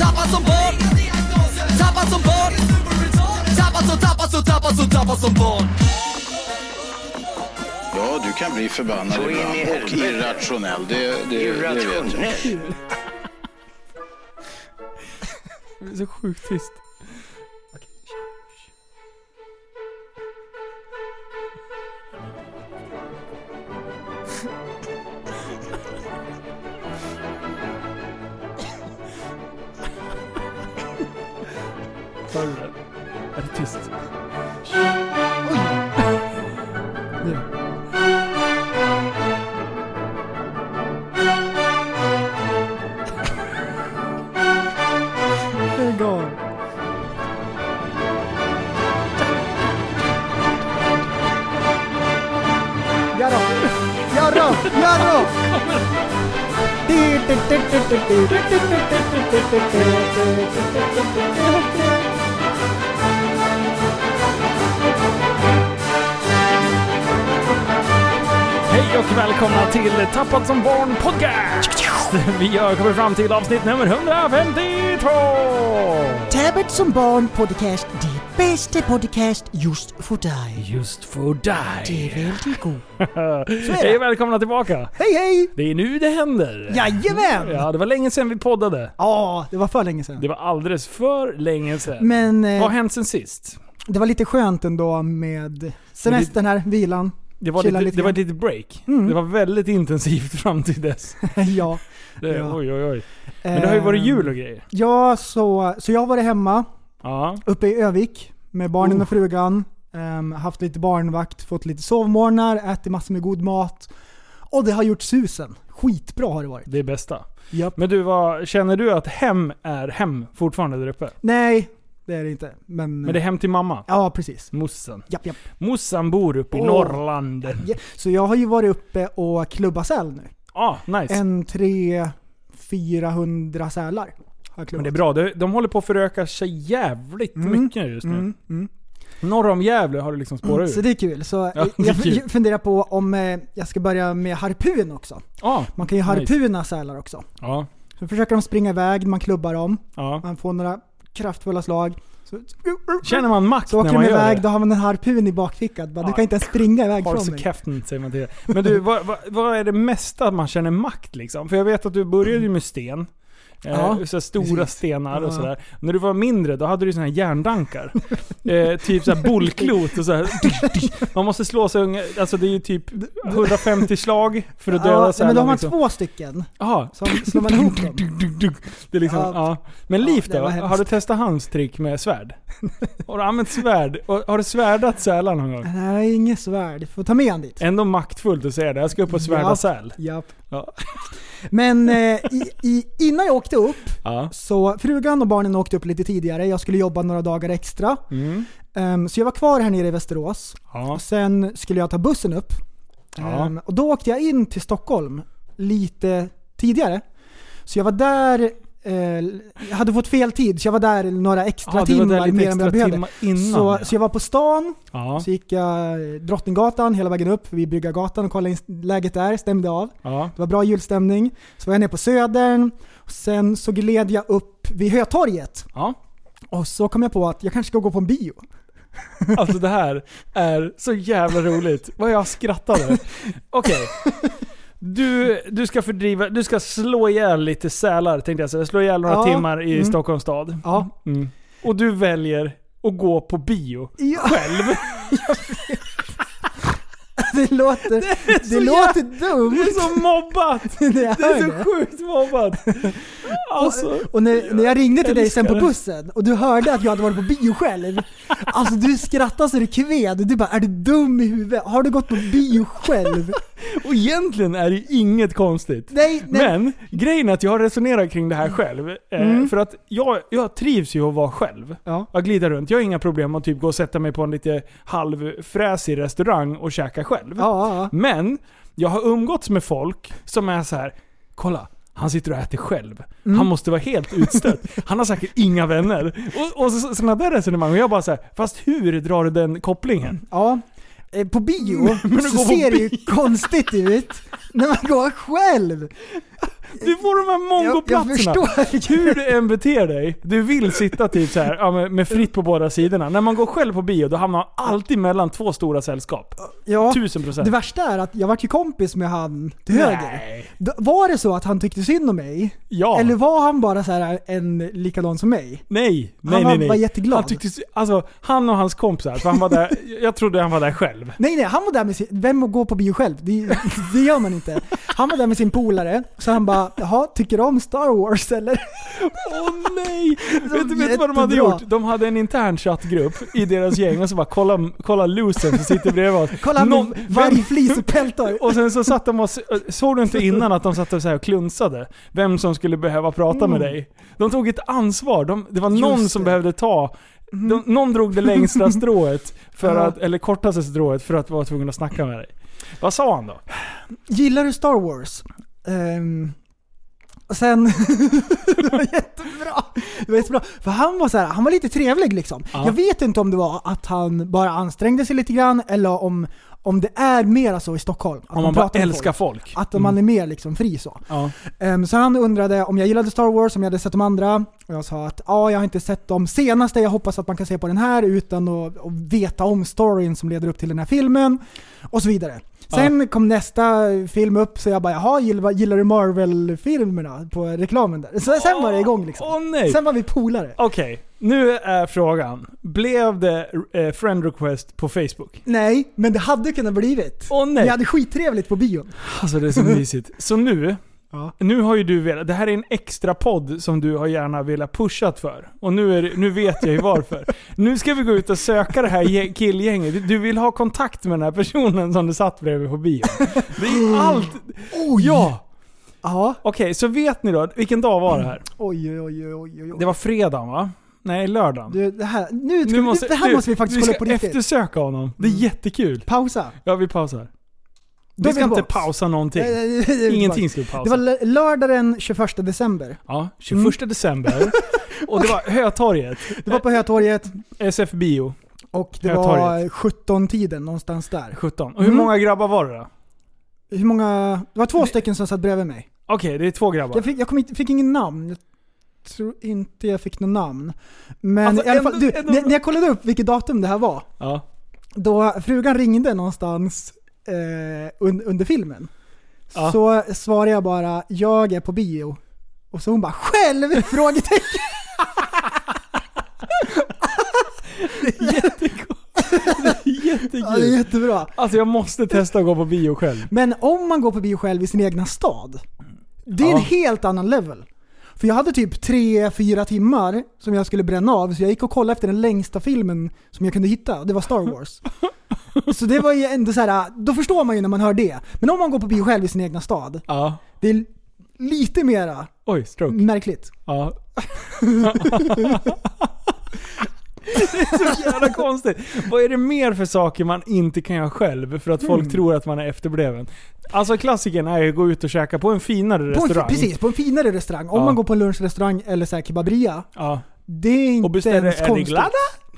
Tappad som barn Tappad som barn Tappad som, tappad som, tappad som, tappad som barn Ja, du kan bli förbannad Så ibland och irrationell. Det, det, det vet jag. Irrationell. Det är så sjukt trist. Vi har kommit fram till avsnitt nummer 152! Tabbet som barn podcast, det bästa podcast just för dig. Just for Det är dig. väldigt god. Så är Hej det. välkomna tillbaka! Hej hej! Det är nu det händer! Jajamän! Ja, det var länge sedan vi poddade. Ja, det var för länge sedan. Det var alldeles för länge sedan. Men Vad har eh, hänt sen sist? det var lite skönt ändå med semestern här, vilan. Det var, chilla lite, lite det var ett litet break. Mm. Det var väldigt intensivt fram till dess. ja. Det, Ja. Oj, oj, oj. Men det har ju varit Ehm, jul och grejer. Ja, så, så jag har varit hemma Ja. uppe i Övik med barnen Oh. och frugan. Ehm, haft lite barnvakt, fått lite sovmorgnar, ätit massor med god mat. Och det har gjort susen. Skitbra har det varit. Det är bästa. Japp. Men du, vad, känner du att hem är hem fortfarande där uppe? Nej, det är det inte. Men, Men det är hem till mamma? Ja, precis. Mossan. Japp, japp. Mossan bor uppe i Åh. Norrland. Så jag har ju varit uppe och klubbat säl nu. Ah, nice. En tre, 400 sälar Men det är bra. De, de håller på att föröka sig jävligt Mm. mycket just nu. Mm, mm. Norr om Gävle har det liksom spårat Så ur. det är kul. Så Ja, jag kul. funderar på om eh, jag ska börja med harpun också. Ah, Man kan ju Nice. harpuna sälar också. ja. Så försöker de springa iväg, man klubbar dem, ja. man får några kraftfulla slag. Så, Känner man makt så när åker man iväg, då har man en harpun i bakfickan. Bara, Du Ja. kan inte ens springa iväg från mig. käften säger man till det. Men du, vad, vad, vad är det mesta man känner makt liksom? För jag vet att du började ju med sten. Eh, Ja, så här stora precis. stenar och Ja. sådär. När du var mindre, då hade du såna här järndankar. eh, typ såhär bollklot och såhär. Man måste slå sig unga, alltså det är ju typ 150 slag för att döda Ja, men då har man liksom. två stycken. Jaha. Så slår man ihop dem. Det är liksom, Ja. ja. Men Liv då? Har du testat hans trick med svärd? Har du använt svärd? Har du svärdat sälar någon gång? Nej, inget svärd. Får ta med han dit. Ändå maktfullt att säga det. Jag ska upp och svärda Japp. säl. Japp. Ja. Men eh, i, i, innan jag åkte upp, Ja. så frugan och barnen åkte upp lite tidigare. Jag skulle jobba några dagar extra. Mm. Ehm, så jag var kvar här nere i Västerås. Ja. Och sen skulle jag ta bussen upp. Ehm, och då åkte jag in till Stockholm lite tidigare. Så jag var där, jag hade fått fel tid, så jag var där några extra Ja, timmar mer än jag behövde. innan. Så, ja. så jag var på stan, ja. så gick jag Drottninggatan hela vägen upp vid Bryggargatan och kollade in läget där, stämde av. ja. Det var bra julstämning. Så var jag nere på Södern, och sen så gled jag upp vid Hötorget. Och så kom jag på att jag kanske ska gå på en bio. Alltså det här är så jävla roligt. Vad jag skrattade. Okej. Du, du ska fördriva, du ska slå ihjäl lite sälar tänkte jag säga. Slå ihjäl några Ja, timmar i mm. Stockholms stad. Ja. Mm. Och du väljer att gå på bio. ja Själv. det låter, det, så låter Det dumt. är så mobbat! Det är så det. sjukt mobbat! Alltså. Och när, när jag ringde till dig sen på det. bussen och du hörde att jag hade varit på bio själv. Alltså du skrattade så det kved. Du bara, är du dum i huvudet? Har du gått på bio själv? Och egentligen är det inget konstigt. Nej, nej. Men grejen är att jag har resonerat kring det här själv. Eh, Mm. För att jag, jag trivs ju att vara själv. Ja. Jag glider runt. Jag har inga problem att typ gå och sätta mig på en lite halvfräsig restaurang och käka själv. Ja, ja. Men jag har umgåtts med folk som är så här. kolla. Han sitter och äter själv. Mm. Han måste vara helt utstött. Han har säkert inga vänner. Och, och så, sådana där resonemang. Och jag bara så här, fast hur drar du den kopplingen? ja. Eh, På bio du så ser det ju konstigt ut när man går själv. Du får de här Jag, jag mongoplatserna. förstår. Hur du än beter dig, du vill sitta typ så här, ja, med, med fritt på båda sidorna. När man går själv på bio, då hamnar man alltid mellan två stora sällskap. Ja, Tusen procent. det värsta är att jag vart ju kompis med han till höger. D- Var det så att han tyckte synd om mig? Ja. Eller var han bara så här en likadan som mig? Nej, nej, Han var- nej, nej. var jätteglad. Han, tyckte, alltså, han och hans kompisar, för han var där, jag trodde han var där själv. Nej nej, han var där med sin... Vem går på bio själv? Det, det gör man inte. Han var där med sin polare, så han bara Jaha, tycker du om Star Wars eller? Åh nej! vet du vet du vad de hade gjort? De hade en intern chattgrupp i deras gäng och så bara kolla, kolla losen som sitter bredvid oss. Kolla Någon- Någon, varje flis och peltor. Och sen så satt de och, såg du inte innan att de satt och, så här och klunsade? Vem som skulle behöva prata med dig? De tog ett ansvar. De, det var någon Mm. Just som det. behövde ta de, någon drog det längsta strået, för att, eller kortaste strået för att vara tvungen att snacka med dig. Vad sa han då? Gillar du Star Wars? Ehm, och sen... det var jättebra! Det var jättebra. För han var så här, han var lite trevlig liksom. Ja. Jag vet inte om det var att han bara ansträngde sig lite grann, eller om, om det är mer så i Stockholm. Att Om man bara älskar folk. folk. Att man är mer liksom fri så. Ja. Ehm, så han undrade om jag gillade Star Wars, om jag hade sett de andra. Och jag sa att ja, jag har inte sett de senaste, jag hoppas att man kan se på den här utan att, att veta om storyn som leder upp till den här filmen. Och så vidare. Sen kom nästa film upp, så jag bara jaha, gillar, gillar du Marvel-filmerna på reklamen där? Så sen var det igång liksom. Åh nej! Sen var vi polare. Okej, nu är frågan. Blev det eh, friend request på Facebook? Nej, men det hade kunnat blivit. Åh nej! Vi hade skittrevligt på bion. Alltså det är så mysigt. Så nu, Ja. nu har ju du velat, det här är en extra podd som du har gärna velat pushat för. Och nu, är, nu vet jag ju varför. nu ska vi gå ut och söka det här gäng- killgänget. Du- vill ha kontakt med den här personen som du satt bredvid på bio. Det är allt. Oj! Ja! Ja. Okej, så vet ni då, vilken dag var det här? Oj, oj, oj, oj, oj. Det var fredagen va? Nej, lördagen. Du, det här, nu, ska, Nu måste, det här nu, måste vi faktiskt vi kolla ska på riktigt. eftersöka honom. Det är Mm. jättekul. Pausa. Ja, vi pausar. Då Vi ska inte tillbaks. pausa någonting. Ingenting ska vi Det pausa. var l- lördag den 21 december. Ja, 21 december. Och det var Hötorget. Det var på Hötorget SF Bio. och det Hötorget. var 17-tiden någonstans där. 17. Och hur Mm. många grabbar var det då? Hur många... Det var två stycken som satt bredvid mig. Okej, det är två grabbar. Jag fick, jag inte, fick ingen namn. Jag tror inte jag fick något namn. Men Alltså, i alla fall, ändå- du, ändå- när, när jag kollade upp vilket datum det här var, Ja. då frugan ringde någonstans eh, un, under filmen. Ja. Så svarade jag bara 'Jag är på bio' och så hon bara 'Själv?' frågetecken. Ja, det är Jättekul. jättebra. Alltså jag måste testa att gå på bio själv. Men om man går på bio själv i sin egna stad, det är Ja. en helt annan level. För jag hade typ 3-4 timmar som jag skulle bränna av, så jag gick och kollade efter den längsta filmen som jag kunde hitta, det var Star Wars. så det var ju ändå så här, då förstår man ju när man hör det. Men om man går på bio själv i sin egna stad, Ja. det är lite mera Oj, stroke. märkligt. Ja. det är så jävla konstigt. Vad är det mer för saker man inte kan göra själv för att folk Mm. tror att man är efterbliven? Alltså klassikern är ju att gå ut och käka på en finare På en, restaurang. precis, på en finare restaurang. Om Ja. man går på en lunchrestaurang eller så här kebaberia, Ja. det är inte Och beställer, ens konstigt. Ja, Är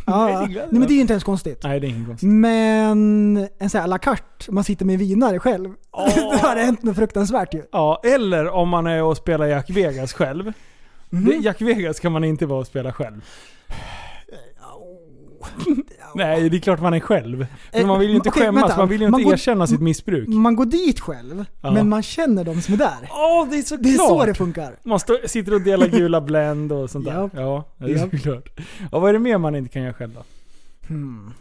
ja. Nej men det är ju inte ens konstigt. Nej, det är inget konstigt. Men en sån här à la carte, man sitter med vinare själv. det har hänt något fruktansvärt ju. Ja, eller om man är och spelar Jack Vegas själv. Det, Jack Vegas kan man inte vara och spela själv. Nej, det är klart man är själv. För Eh, man vill ju inte okej, skämmas, vänta. man vill ju Man inte går- erkänna sitt missbruk. Man går dit själv, Ja. men man känner de som är där. Åh, det är så Det är så det funkar. Man står, sitter och delar gula Blend och sånt där. Japp. Ja, det är Japp. såklart. Och vad är det mer man inte kan göra själv då? Hmm.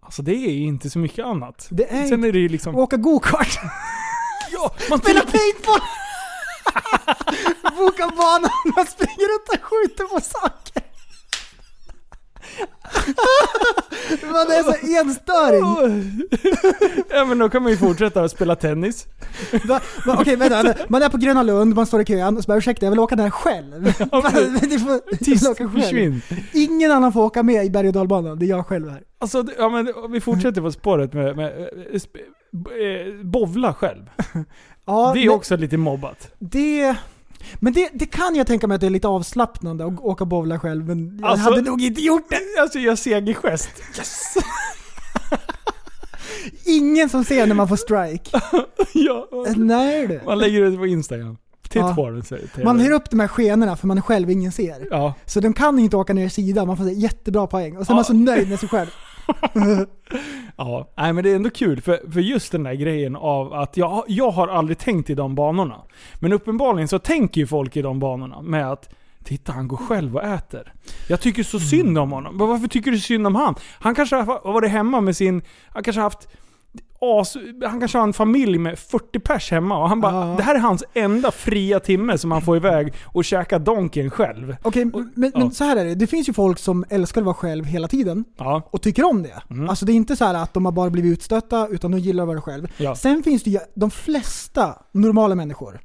Alltså det är ju inte så mycket annat. Det är Sen är det ju liksom... Åka gokart. Ja, man Spela paintball! Boka banan, man springer runt och skjuter på saker. Man är så enstöring. ja men då kan man ju fortsätta spela tennis. Va, va, Okej vänta, vänta, man är på Gröna Lund, man står i kön och så bara ursäkta jag vill åka där själv. Får, åka själv. Försvinn. Ingen annan får åka med i berg och dalbanan, det är jag själv här. Alltså, ja, men vi fortsätter på spåret med, med eh, sp- eh, bovla själv. Ja, Det är men också lite mobbat. det, men det, det kan jag tänka mig att det är lite avslappnande att åka bowla själv, men jag Alltså- hade nog inte gjort det. Alltså jag segergest. Ingen som ser när man får strike. ja. Nej du. Man lägger ut på Instagram. Titt Ja. på den säger. Man hyr upp de här skenorna för man är själv ingen ser. Ja. Så de kan inte åka ner i sidan, man får jättebra poäng. Och så är man så nöjd med sig själv. Ja, nej men det är ändå kul för, för just den där grejen av att jag, jag har aldrig tänkt i de banorna. Men uppenbarligen så tänker ju folk i de banorna med att Titta han går själv och äter. Jag tycker så synd om honom. Men varför tycker du synd om han? Han kanske har varit hemma med sin... Han kanske har haft... As, han kanske har en familj med 40 pers hemma och han bara... Ja. Det här är hans enda fria timme som han får iväg och käka donken själv. Okej, men, men ja. så här är det. Det finns ju folk som älskar att vara själv hela tiden. Ja. och tycker om det. Mm. Alltså det är inte så att de har bara blivit utstötta, utan de gillar att vara själv. Ja. Sen finns det ju, de flesta normala människor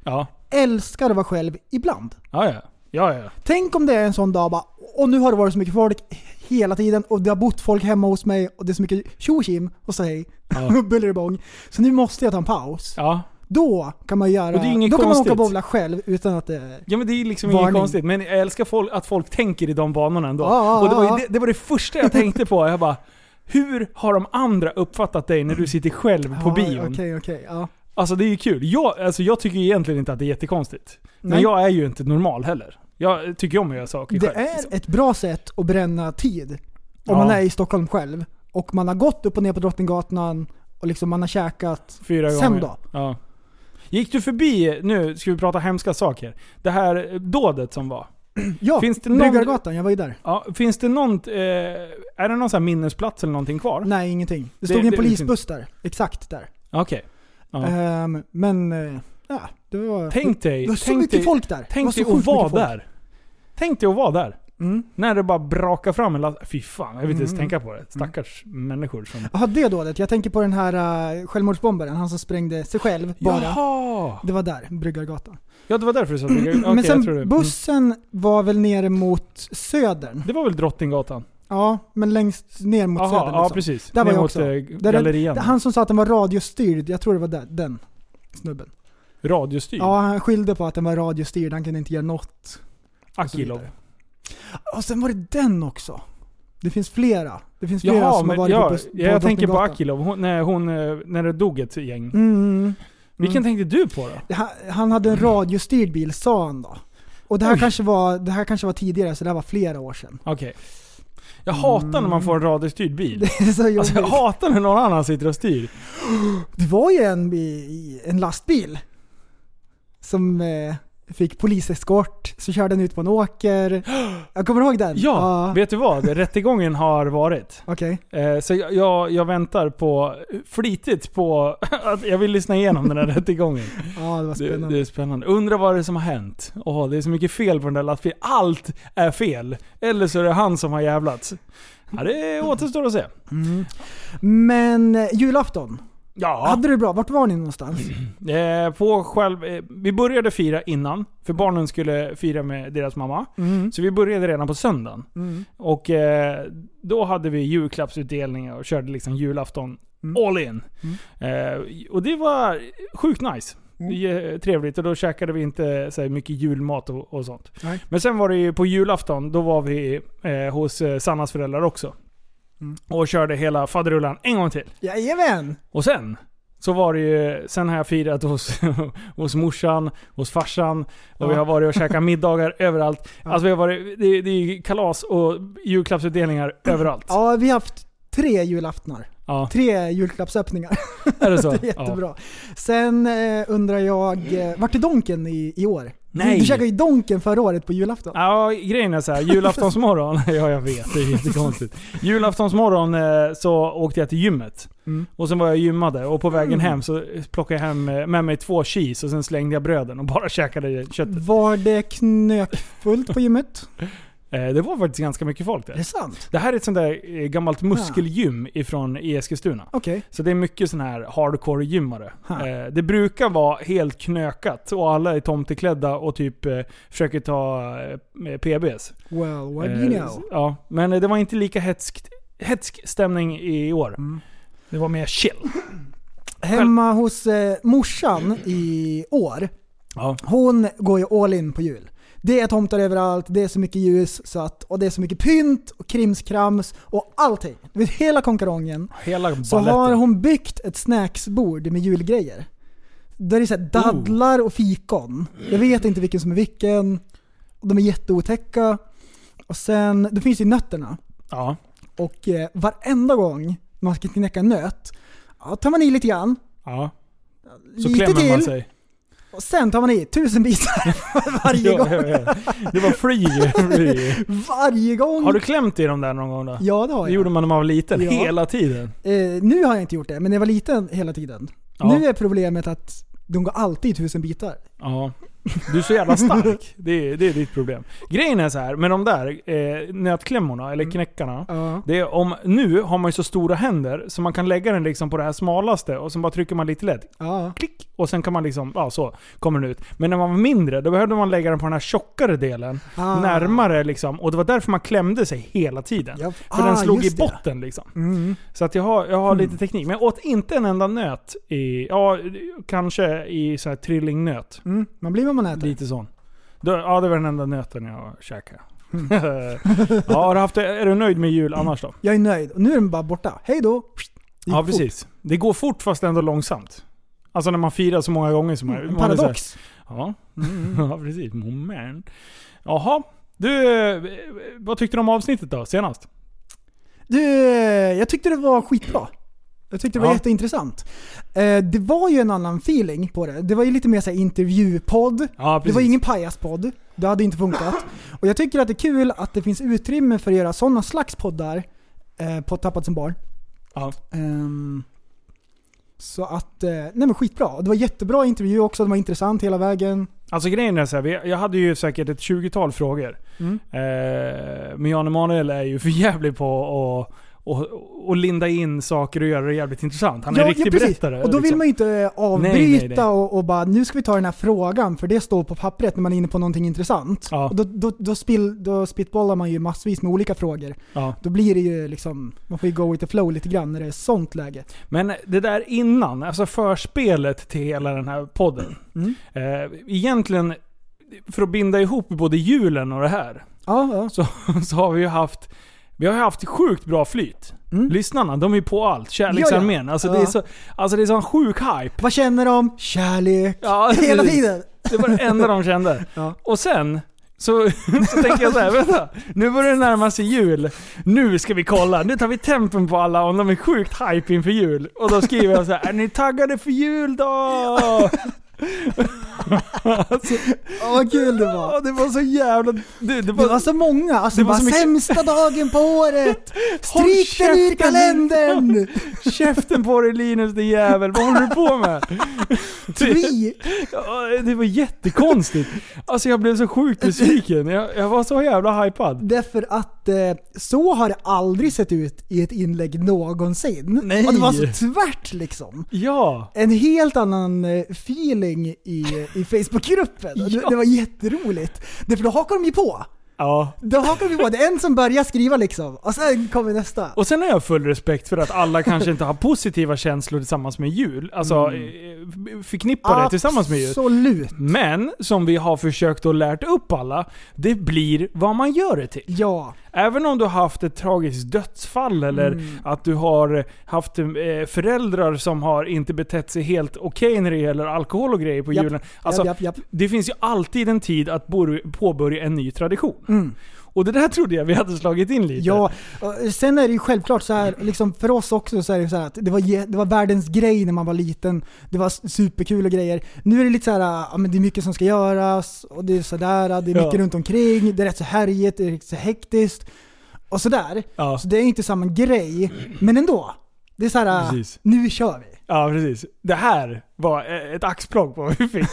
älskar att vara själv ibland. Ja, ja. Ja, ja. Tänk om det är en sån dag bara, och nu har det varit så mycket folk hela tiden och det har bott folk hemma hos mig och det är så mycket tjo och och säg Ja. och buller och bång. Så nu måste jag ta en paus. ja. Då kan man göra, Och det är inget då kan man konstigt. åka och bowla själv utan att det... Ja men det är liksom Varning. inget konstigt. Men jag älskar folk, att folk tänker i de banorna ändå. Ja, och det var, det, det var det första jag tänkte på. Jag bara, hur har de andra uppfattat dig när du sitter själv på Ja, bion? Okej, okej. ja. Alltså det är ju kul. Jag, alltså, jag tycker egentligen inte att det är jättekonstigt. Men Nej. jag är ju inte normal heller. Jag tycker om att göra saker Det själv. är liksom. ett bra sätt att bränna tid. Om Ja. man är i Stockholm själv. Och man har gått upp och ner på Drottninggatan och liksom man har käkat. Fyra Sen gånger. då? Ja. Gick du förbi, nu ska vi prata hemska saker. Det här dådet som var. Ja, Finns det någon- Bryggargatan, jag var ju där. Ja, finns det någon, eh, är det någon sån här minnesplats eller någonting kvar? Nej, ingenting. Det Det- stod en det- polisbuss där. Exakt där. Okej. Ja. Ehm, men, eh, ja, det var... Tänk dig, det var så tänk mycket dig, folk där. Var tänk dig att vara där. Tänk dig att vara där. Mm. När det bara brakar fram en last... Fy fan, jag vill inte ens Mm. tänka på det. Stackars människor som... Jaha, det dådet. Jag tänker på den här uh, självmordsbombaren, han som sprängde sig själv bara. Jaha! Det var där, Bryggargatan. Ja, det var därför du sa att Okej, Men sen. Mm. bussen var väl nere mot södern. Det var väl Drottninggatan? Ja, men längst ner mot Jaha, södern ja liksom. precis. Där var Ner jag mot också. Där är- gallerian. Det- Han som sa att den var radiostyrd, jag tror det var där, den snubben. Radiostyrd. Ja, han skyllde på att den var radiostyrd, han kunde inte göra något. och Akilov. vidare. Och sen var det den också. Det finns flera. Det finns flera Jaha, som har varit ja, på, på jag tänker på. Akilov. Hon, när, hon, eh, när det dog ett gäng. Mm. Vilken Mm. tänkte du på då? Han, han hade en radiostyrd bil, sa han då. Och det här, Oj. kanske var, det här kanske var tidigare, så det här var flera år sedan. Okej. Jag hatar när man får en radiostyrd bil. Mm. Det är så jobbigt. Alltså jag hatar när någon annan sitter och styr. Det var ju en, en lastbil som eh, fick poliseskort, så körde den ut på en åker. Jag kommer ihåg den? Ja, vet du vad? Rättegången har varit. Okej. Eh, så jag, jag, jag väntar på, flitigt på att jag vill lyssna igenom den här rättegången. Ja, det var Det, spännande. det är spännande. Undrar vad det är som har hänt. Åh, det är så mycket fel på den där lastbilen. Allt är fel. Eller så är det han som har jävlats. Ja, det återstår att se. Mm. Men eh, julafton, Ja. hade det bra? Vart var ni någonstans? Eh, på själv, eh, vi började fira innan, för barnen skulle fira med deras mamma. Mm. Så vi började redan på söndagen. Mm. Och eh, då hade vi julklappsutdelningar och körde liksom julafton Mm. all in. Eh, och det var sjukt nice. Mm. Trevligt och då käkade vi inte så mycket julmat och, och sånt. Nej. Men sen var det ju på julafton, då var vi eh, hos eh, Sannas föräldrar också. Mm. Och körde hela faderullan en gång till. Jajamän! Och sen så var det ju, sen har jag firat hos, hos morsan, hos farsan och vi Ja. har varit och käkat middagar överallt. Ja. Alltså vi har varit, det, det är ju kalas och julklappsutdelningar överallt. Ja, vi har haft tre julaftnar. Ja, Tre julklappsöppningar. är det så? det är jättebra. Sen eh, undrar jag, eh, vart är Donken i, i år? Nej. Du, käkade ju Donken förra året på julafton. Ja, grejen är så här, julaftonsmorgon, ja jag vet, det är jättekonstigt. Julaftonsmorgon eh, så åkte jag till gymmet. Mm. Och sen var jag gymmade och på vägen Mm. hem så plockade jag hem eh, med mig två cheese och sen slängde jag bröden och bara käkade köttet. Var det knökfullt på gymmet? Eh, det var faktiskt ganska mycket folk Är där. det sant? Det här är ett sånt där eh, gammalt muskelgym ifrån i Eskilstuna. Okej. Så det är mycket sån här hardcore-gymmare. Ha. Eh, det brukar vara helt knökat och alla är tomteklädda och typ försöker ta PBs. Well, what do you know? Ja, men det var inte lika hetsk, hetsk stämning i år. Mm. Det var mer chill. Hemma hos eh, morsan i år, Ja. hon går ju all in på jul. Det är tomtar överallt, det är så mycket ljus så att, och det är så mycket pynt och krimskrams och allting. Vet, hela konkarongen. Hela Så har hon byggt ett snacksbord med julgrejer. Där det är så dadlar och fikon. Jag vet inte vilken som är vilken. De är jätteotäcka. Och sen, det finns ju nötterna. Ja. Och eh, varenda gång man ska knäcka en nöt, ja, tar man i lite grann. ja. Så lite klämmer till. man sig. Och sen tar man i tusen bitar varje Ja, gång. ja, ja. Det var free. free. Varje gång. Har du klämt i dem där någon gång då? Ja det har Det jag. gjorde man när man var liten, Ja. hela tiden. Eh, nu har jag inte gjort det, men när jag var liten hela tiden. Ja. Nu är problemet att de går alltid i tusen bitar. Ja. Du är så jävla stark. Det är, det är ditt problem. Grejen är så här, med de där eh, nötklämmorna, eller knäckarna. Ja. Det är om, nu har man ju så stora händer så man kan lägga den liksom på det här smalaste och sen bara trycker man lite lätt. Ja. Klick! Och sen kan man liksom, ja så kommer den ut. Men när man var mindre, då behövde man lägga den på den här tjockare delen. Ah. Närmare liksom. Och det var därför man klämde sig hela tiden. Ja. För Ah, den slog i botten liksom. Mm. Så att jag har, jag har lite teknik. Men jag åt inte en enda nöt i, ja kanske i så här trillingnöt. Mm. Man blir vad man äter. Lite sån. Då, ja det var den enda nöten jag käkade. Mm. ja, har du haft är du nöjd med jul annars då? Jag är nöjd. Nu är den bara borta. Hej då! Ja fort. precis. Det går fort fast ändå långsamt. Alltså när man firar så många gånger som man... En man här- paradox. Ja. ja, precis. Moment. Jaha. Du, eh, vad tyckte du om avsnittet då, senast? Du, eh, jag tyckte det var skitbra. Jag tyckte det var Ja. jätteintressant. Eh, det var ju en annan feeling på det. Det var ju lite mer såhär intervjupodd. Ja, Det var ingen pajaspodd. Det hade inte funkat. Och jag tycker att det är kul att det finns utrymme för att göra sådana slags poddar eh, på Tappat som barn. Ja. Ehm, så att, eh, nej men skitbra. Det var jättebra intervju också, det var intressant hela vägen. Alltså grejen är så här, vi- jag hade ju säkert ett 20-tal frågor. Mm. Eh, men Jan Emanuel är ju för jävlig på att och, och linda in saker och göra det jävligt intressant. Han är en riktig precis. berättare. Och då vill liksom. man ju inte avbryta Nej, nej, nej. Och, och bara nu ska vi ta den här frågan för det står på pappret när man är inne på någonting intressant. Ja. Och då, då, då, spill, då spitbollar man ju massvis med olika frågor. Ja. Då blir det ju liksom, man får ju go with the flow lite grann när det är sånt läge. Men det där innan, alltså förspelet till hela den här podden. Mm. Eh, egentligen, för att binda ihop både julen och det här, Ja, ja. så, så har vi ju haft vi har haft sjukt bra flyt. Mm. Lyssnarna, de är på allt. Kärleksarmén. Alltså, det är Ja. så, alltså det är sån sjuk hype. Vad känner de? Kärlek. Ja, Hela tiden. Det var det enda de kände. Ja. Och sen så, så tänker jag så här, vänta. Nu börjar det närma sig jul. Nu ska vi kolla. Nu tar vi tempen på alla om de är sjukt hype inför jul. Och då skriver jag så här, är ni taggade för jul då? Alltså, Åh vad kul det var. det var så jävla... Det, det Det var, var så många, alltså Det var så mycket- sämsta dagen på året! Håll Stryk den ur käften! kalendern! Käften på dig Linus din jävel, vad håller du på med? Tvi! Ja, det var jättekonstigt. Alltså jag blev så sjukt besviken. Jag, jag var så jävla hypad. Därför att eh, så har det aldrig sett ut i ett inlägg någonsin. Nej. Och det var så tvärt liksom. Ja. En helt annan eh, feeling i, i Facebookgruppen. Och Det, Ja. det var jätteroligt. Därför då hakar de ju på. Ja. Då hakar vi på. Det är en som börjar skriva liksom, och sen kommer nästa. Och sen har jag full respekt för att alla kanske inte har positiva känslor tillsammans med jul. Alltså eh, förknippa det tillsammans med jul. Absolut. Men, som vi har försökt att lärt upp alla, det blir vad man gör det till. Ja. Även om du har haft ett tragiskt dödsfall eller Mm. att du har haft eh, föräldrar som har inte betett sig helt okej när det gäller alkohol och grejer på julen. Alltså, japp, japp, japp. det finns ju alltid en tid att påbörja en ny tradition. Mm. Och det där trodde jag vi hade slagit in lite. Ja, sen är det ju självklart så här, liksom för oss också så är det så att det var, det var världens grej när man var liten. Det var superkul och grejer. Nu är det lite så här, ja men det är mycket som ska göras och det är sådär, det är mycket Ja. runt omkring, det är rätt så härjigt, det är rätt så hektiskt. Och sådär. Ja. Så det är inte samma grej, men ändå. Det är så här, Precis. nu kör vi. Ja, precis. Det här var eh, ett axplock på vad vi fick.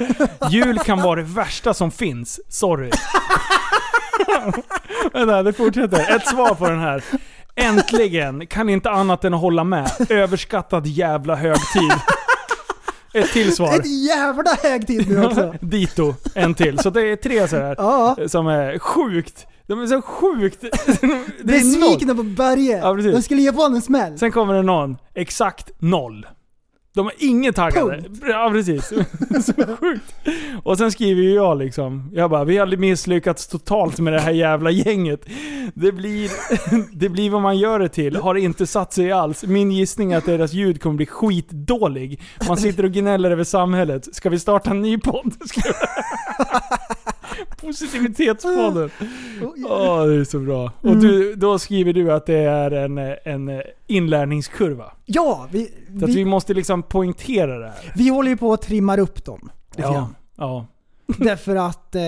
Jul kan vara det värsta som finns. Sorry. Vänta, det fortsätter. Ett svar på den här. Äntligen! Kan inte annat än att hålla med. Överskattad jävla högtid. Ett till svar. Ett jävla högtid nu också. Dito, en till. Så det är tre sådär. Ja. Som är sjukt. De är så sjukt... Besvikna på Börje. Ja, precis. De skulle ge på honom en smäll. Sen kommer det någon, exakt noll. De är inget taggade. Punkt. Ja precis. Så sjukt. Och sen skriver ju jag liksom, jag bara, vi har misslyckats totalt med det här jävla gänget. Det blir, det blir vad man gör det till. Har inte satt sig alls. Min gissning är att deras ljud kommer bli skitdålig. Man sitter och gnäller över samhället. Ska vi starta en ny podd? Positivitetspodden. Åh, det är så bra. Och du, då skriver du att det är en, en inlärningskurva. Ja, vi, Så att vi vi, måste liksom poängtera det här. vi håller ju på att trimma upp dem. Ja. grann. Ja. Därför att eh,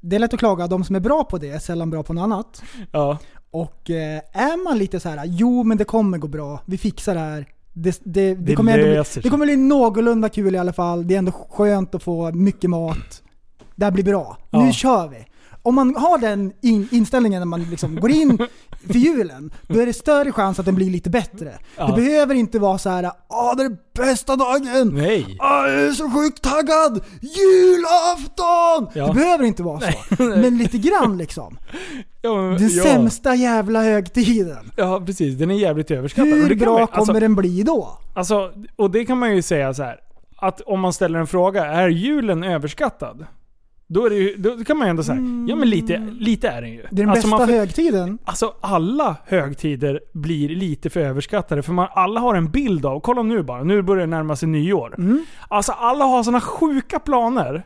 det är lätt att klaga, de som är bra på det är sällan bra på något annat. Ja. Och eh, är man lite så här, jo men det kommer gå bra, vi fixar det här. Det, det, det, Det kommer ändå bli, det kommer bli någorlunda kul i alla fall. Det är ändå skönt att få mycket mat. Det här blir bra. Ja. Nu kör vi. Om man har den in, inställningen när man liksom går in för julen, då är det större chans att den blir lite bättre. Ja. Det behöver inte vara så här, åh det är bästa dagen! Nej. Åh, jag är så sjukt taggad! Julafton! Ja. Det behöver inte vara så. Men lite grann liksom. Ja, men, Den sämsta jävla högtiden. Ja precis, den är jävligt överskattad. Hur bra man- kommer alltså, den bli då? alltså, och det kan man ju säga så här. Att om man ställer en fråga, är julen överskattad? Då, är det ju, då kan man ju ändå säga, ja men lite, lite är den ju. Det är den alltså, bästa får- högtiden. Alltså alla högtider blir lite för överskattade för man, alla har en bild av, kolla nu bara, nu börjar det närma sig nyår. Mm. Alltså alla har såna sjuka planer.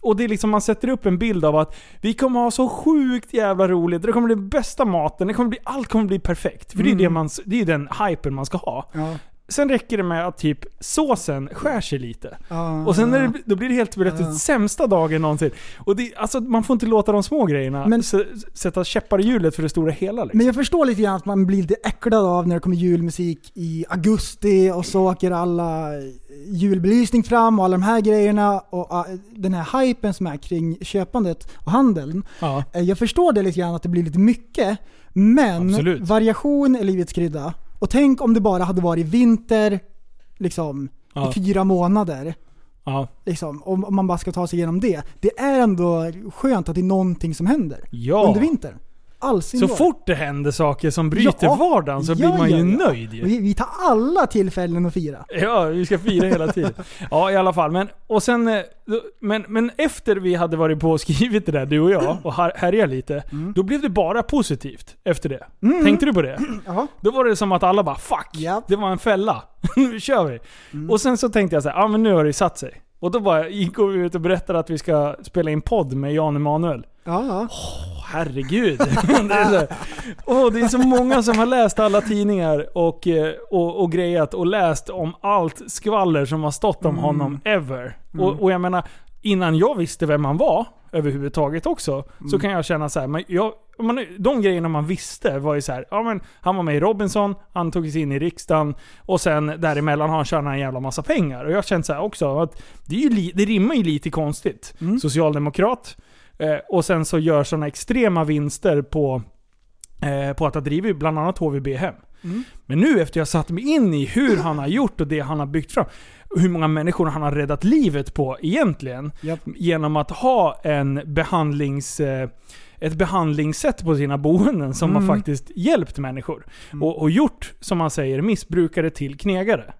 Och det är liksom, man sätter upp en bild av att vi kommer ha så sjukt jävla roligt, det kommer bli bästa maten, det kommer bli, allt kommer bli perfekt. För det är, det man, det är den hypen man ska ha. Ja. Sen räcker det med att typ såsen skär sig lite. Ja. Och sen det, då blir det helt plötsligt sämsta dagen någonsin. Och det, alltså, man får inte låta de små grejerna Men- sätta käppar i hjulet för det stora hela. Liksom. Men jag förstår lite grann att man blir lite äcklad av när det kommer julmusik i augusti och så åker alla julbelysning fram och alla de här grejerna och ah, den här hypen som är kring köpandet och handeln. ja. Eh, Jag förstår det lite grann att det blir lite mycket, men Absolut. variation är livets krydda. Och tänk om det bara hade varit vinter liksom, Ja. i fyra månader. Ja. Liksom, om om man bara ska ta sig igenom det. Det är ändå skönt att det är någonting som händer Ja. under vintern. All sin Så fort det händer saker som bryter Ja. vardagen så Ja, blir man ju ja, nöjd ju. Vi, vi tar alla tillfällen att fira. Ja, vi ska fira hela tiden. Ja, i alla fall. Men, och sen, eh, men, men efter vi hade varit på och skrivit det där, du och jag, och här- härjat lite. Mm. Då blev det bara positivt efter det. Tänkte du på det? Jaha. Då var det som att alla bara 'Fuck! Ja. Det var en fälla. nu kör vi!' Mm. Och sen så tänkte jag så här, ja men nu har det satt sig. Och då bara gick vi ut och berättade att vi ska spela in podd med Jan Emanuel. Ja, ja. Åh, herregud. det, är så, åh, det är så många som har läst alla tidningar och, eh, och, och grejat och läst om allt skvaller som har stått om honom ever. Och, och jag menar, innan jag visste vem han var överhuvudtaget också, så kan jag känna så här, men jag, man, de grejerna man visste var ju så här, ja men han var med i Robinson, han tog sig in i riksdagen och sen däremellan har han tjänat en jävla massa pengar. Och jag känner så här också att det, är ju det rimmar ju lite konstigt. Socialdemokrat, Eh, och sen så gör sådana extrema vinster på, eh, på att ha drivit bland annat HVB hem. Men nu efter jag satt mig in i hur han har gjort och det han har byggt fram. Hur många människor han har räddat livet på egentligen. Japp. Genom att ha en behandlings... Eh, ett behandlingssätt på sina boenden som har faktiskt hjälpt människor. Och, och gjort, som man säger, missbrukare till knegare.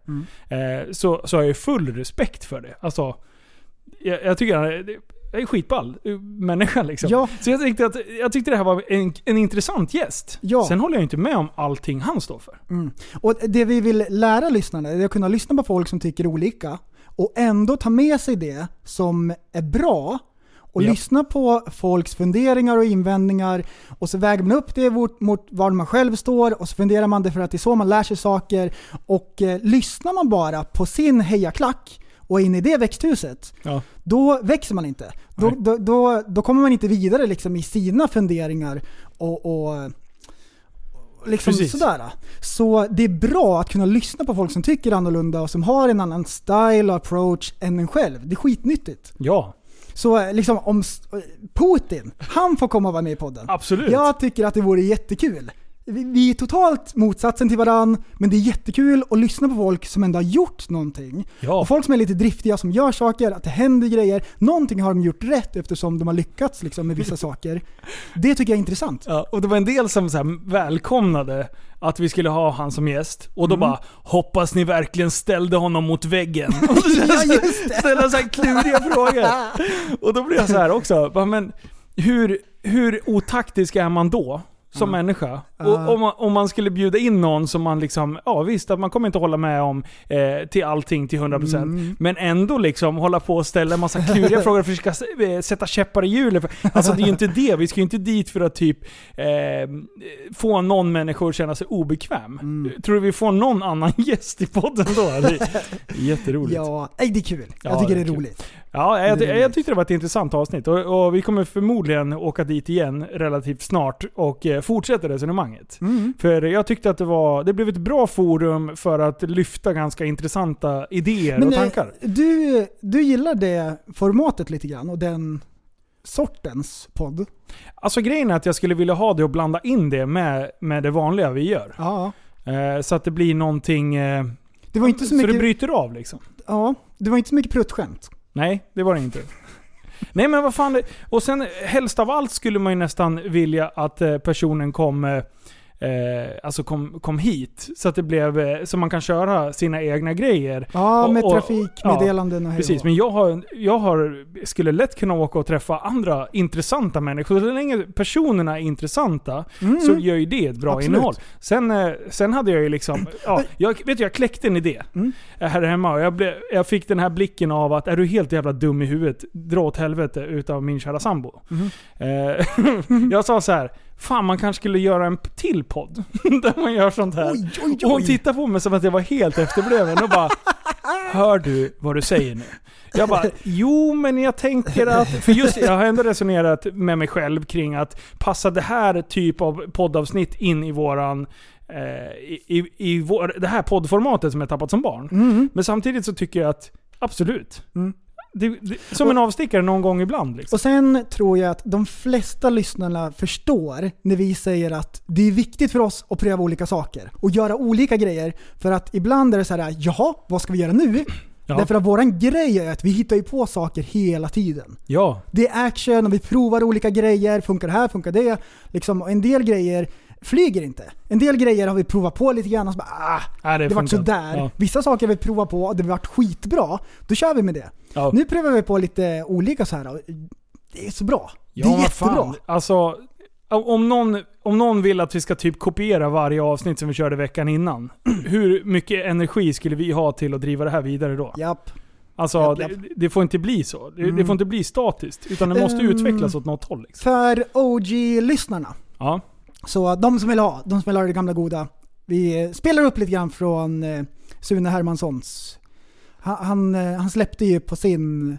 Eh, så, så har jag full respekt för det. Alltså, jag, jag tycker är, jag är skitball eh, människa liksom. Ja. Så jag tyckte, att, jag tyckte det här var en, en intressant gäst. Ja. Sen håller jag inte med om allting han står för. Och det vi vill lära lyssnarna är att kunna lyssna på folk som tycker olika och ändå ta med sig det som är bra och Ja. lyssna på folks funderingar och invändningar och så väger man upp det mot, mot var man själv står och så funderar man det för att det är så man lär sig saker och eh, lyssnar man bara på sin hejaklack och inne i det växthuset Ja. då växer man inte. Då, då, då, då kommer man inte vidare liksom i sina funderingar och, och liksom Precis. sådär. Så det är bra att kunna lyssna på folk som tycker annorlunda och som har en annan style och approach än en själv. Det är skitnyttigt. Ja. Så liksom om Putin, han får komma och vara med i podden. Absolut. Jag tycker att det vore jättekul. Vi, är totalt motsatsen till varann, men det är jättekul att lyssna på folk som ändå har gjort någonting. Ja. Och folk som är lite driftiga, som gör saker, att det händer grejer. Någonting har de gjort rätt eftersom de har lyckats liksom, med vissa saker. Det tycker jag är intressant. Ja, och det var en del som så här välkomnade att vi skulle ha han som gäst. Och då bara “Hoppas ni verkligen ställde honom mot väggen”. Och så Ja, just det. ställa så här kluriga frågor. Och då blir jag så här också, men hur, hur otaktisk är man då? Som människa. Och om man, om man skulle bjuda in någon som man liksom, ja visst att man kommer inte hålla med om eh, till allting till 100% Men ändå liksom hålla på och ställa en massa kluriga frågor och försöka eh, sätta käppar i hjulet. Alltså det är ju inte det, vi ska ju inte dit för att typ eh, få någon människa att känna sig obekväm. Tror du vi får någon annan gäst i podden då? Det är jätteroligt. Ja, nej, det är kul. Jag Ja, tycker det det är är kul. roligt. Ja, jag, Det är jag roligt. tyckte det var ett intressant avsnitt och, och vi kommer förmodligen åka dit igen relativt snart och eh, fortsätta resonemanget. Mm. För jag tyckte att det var, det blev ett bra forum för att lyfta ganska intressanta idéer och eh, tankar. du, du gillar det formatet lite grann och den sortens podd? Alltså grejen är att jag skulle vilja ha det och blanda in det med, med det vanliga vi gör. Ja. Eh, så att det blir någonting... Eh, Det var inte så så mycket, det bryter av liksom. ja, det var inte så mycket pruttskämt. Nej, det var det inte. Nej men vad fan. Och sen helst av allt skulle man ju nästan vilja att eh, personen kom, eh, eh, alltså kom, kom hit. Så att det blev, eh, så man kan köra sina egna grejer. Ja, Och- med och- trafikmeddelanden och och Precis, men jag, har, jag har, skulle lätt kunna åka och träffa andra intressanta människor. Så länge personerna är intressanta Mm. så gör ju det ett bra Absolut. innehåll. Sen, eh, sen hade jag ju liksom, ja, jag, vet du, jag kläckte en idé Mm. här hemma och jag, blev, jag fick den här blicken av att är du helt jävla dum i huvudet, dra åt helvete utav min kära sambo. Mhm. Eh, jag sa så här. Fan man kanske skulle göra en till podd där man gör sånt här. Oj, oj, Och hon oj. tittade på mig som att jag var helt efterbliven och bara Hör du vad du säger nu? Jag bara, jo men jag tänker att... För just jag har ändå resonerat med mig själv kring att passa det här typ av poddavsnitt in i våran... Eh, i, i, i vår, det här poddformatet som jag tappat som barn. Mm. Men samtidigt så tycker jag att, absolut. Mm. Det, det, som en avstickare någon gång ibland liksom. Och sen tror jag att de flesta lyssnarna förstår när vi säger att det är viktigt för oss att pröva olika saker och göra olika grejer. För att ibland är det så här, jaha, vad ska vi göra nu? Ja. Därför att våran grej är att vi hittar ju på saker hela tiden. Ja. Det är action och vi provar olika grejer. Funkar det här? Funkar det? Liksom, och en del grejer flyger inte. En del grejer har vi provat på lite grann och så bara ah, Nej, det det, vart sådär. Ja. Vissa saker har vi provat på och det vart skitbra. Då kör vi med det. Ja. Nu prövar vi på lite olika så här. Det är så bra. Ja, det är jättebra. Fan. Alltså, om någon, om någon vill att vi ska typ kopiera varje avsnitt som vi körde veckan innan. Hur mycket energi skulle vi ha till att driva det här vidare då? Japp. Alltså, Japp, japp. Det, det får inte bli så. Det, det Mm. får inte bli statiskt. Utan det måste Ehm. utvecklas åt något håll. Liksom. För OG-lyssnarna, Ja. Så de som vill ha, de som vill ha det gamla goda. Vi eh, spelar upp lite grann från eh, Sune Hermanssons. Han, han, eh, han släppte ju på sin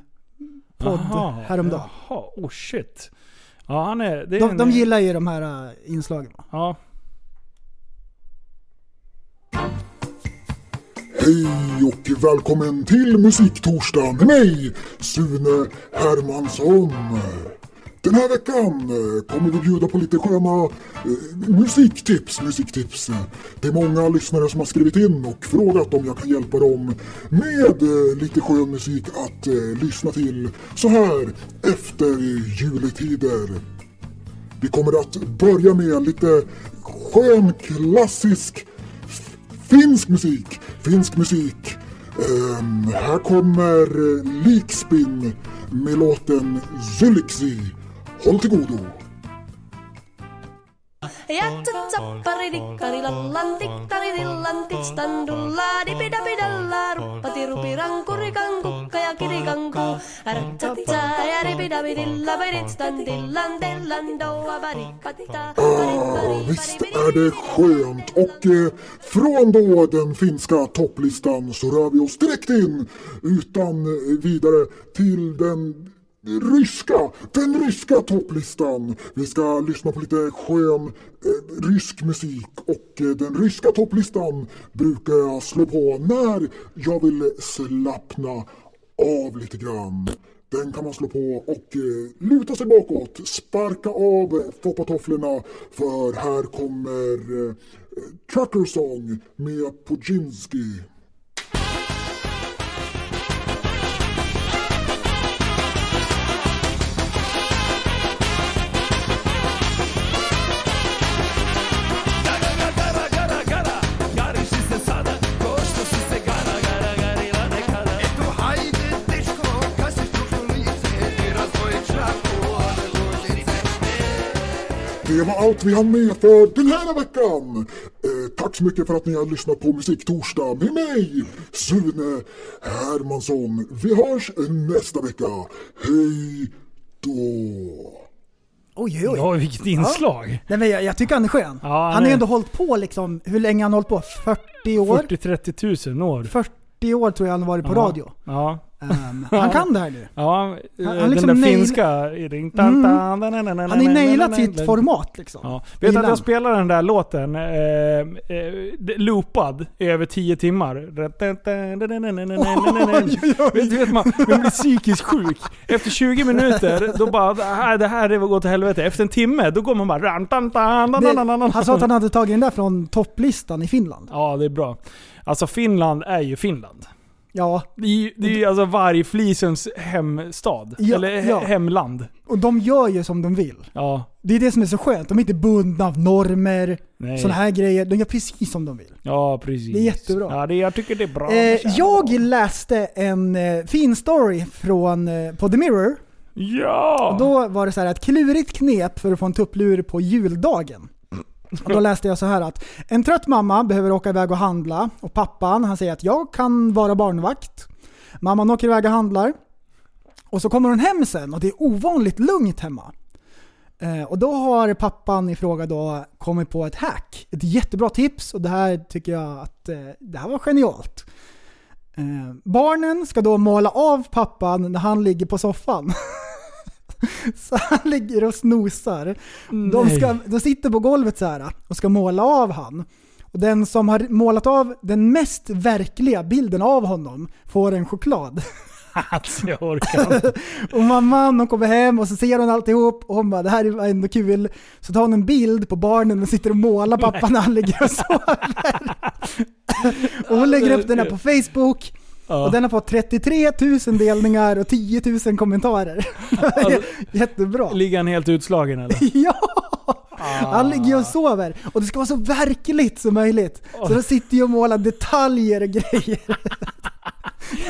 podd Aha, häromdagen. Jaha, oh shit. Ja, han är... Det är De, en, de gillar ju de här eh, inslagen. Ja. Hej och välkommen till Musiktorsdag med mig, Sune Hermansson. Den här veckan eh, kommer vi bjuda på lite sköna eh, musiktips, musiktips. Det är många lyssnare som har skrivit in och frågat om jag kan hjälpa dem med eh, lite skön musik att lyssna till så här efter juletider. Vi kommer att börja med lite skön klassisk finsk musik. Finsk musik. Um, här kommer eh, Likspin med låten Zyliksi. Håll till godo. Jätsäppäridikkarilallan tiktaridillan titstandulla dipidapidalla ruppatirupiran kurikan kukka ja kirikanku Ärtsätsä ja ripidapidilla peditstandillan dellan doa barikatita Ah, visst är det skönt. Och eh, från då den finska topplistan så rör vi oss direkt in utan eh, vidare till den ryska, den ryska topplistan. Vi ska lyssna på lite skön eh, rysk musik och eh, den ryska topplistan brukar jag slå på när jag vill slappna av lite grann. Den kan man slå på och eh, luta sig bakåt, sparka av foppatofflorna för här kommer eh, eh, Trucker Song med Pudzinski. Allt vi hann med för den här veckan. Eh, tack så mycket för att ni har lyssnat på Musiktorsdag med mig, Sune Hermansson. Vi hörs nästa vecka. Hej då! Oj, oj, oj. Ja, vilket inslag. Nej, men jag, jag tycker han är skön. Ja, han har är- ändå hållit på liksom, hur länge har han hållit på? 40 år? 40-30 tusen år. 40 år tror jag han har varit på Ja. radio. Ja. Ehm, han kan det här nu. Ja, Han- han den liksom där nail- finska... ring- Mm. Han Han har ju nailat sitt format liksom. Ja. Vet du att jag han. spelar den där låten eh, eh, loopad i över 10 timmar? Vet du, vet man, man blir psykiskt sjuk. Efter 20 minuter, då bara det här, det här gått till helvete. Efter en timme, då går man bara... ran, tan, tan, tan, tan, tan, Det, tan. han sa att han hade tagit den där från topplistan i Finland. Ja, det är bra. Alltså Finland är ju Finland. Ja, Det är ju det är ju alltså vargflisens hemstad. Ja, Eller he- ja. hemland. och de gör ju som de vill. Ja. Det är det som är så skönt. De är inte bundna av normer, Nej. sådana här grejer. De gör precis som de vill. Ja, precis. Det är jättebra. Ja, det, jag tycker det är bra. Eh, jag läste en eh, fin story från, eh, på The Mirror. Ja! Och då var det så här ett klurigt knep för att få en tupplur på juldagen. Och då läste jag så här att en trött mamma behöver åka iväg och handla och pappan han säger att jag kan vara barnvakt. Mamman åker iväg och handlar. Och så kommer hon hem sen och det är ovanligt lugnt hemma. Eh, och då har pappan i fråga då kommit på ett hack. Ett jättebra tips och det här tycker jag att eh, det här var genialt. Eh, barnen ska då måla av pappan när han ligger på soffan. Så han ligger och snosar. De, ska, de sitter på golvet så här och ska måla av han. Och den som har målat av den mest verkliga bilden av honom får en choklad. Alltså, jag orkar inte. Och mamman hon kommer hem och så ser hon alltihop och hon bara det här är ändå kul. Så tar hon en bild på barnen och sitter och målar pappa när han ligger och sover. och hon lägger upp den här på Facebook. Ja. Och den har fått 33 000 delningar och 10 000 kommentarer. Alltså, Jättebra. Ligger han helt utslagen eller? Ja! Han ligger och sover. Och det ska vara så verkligt som möjligt. Så de sitter ju och målar detaljer och grejer.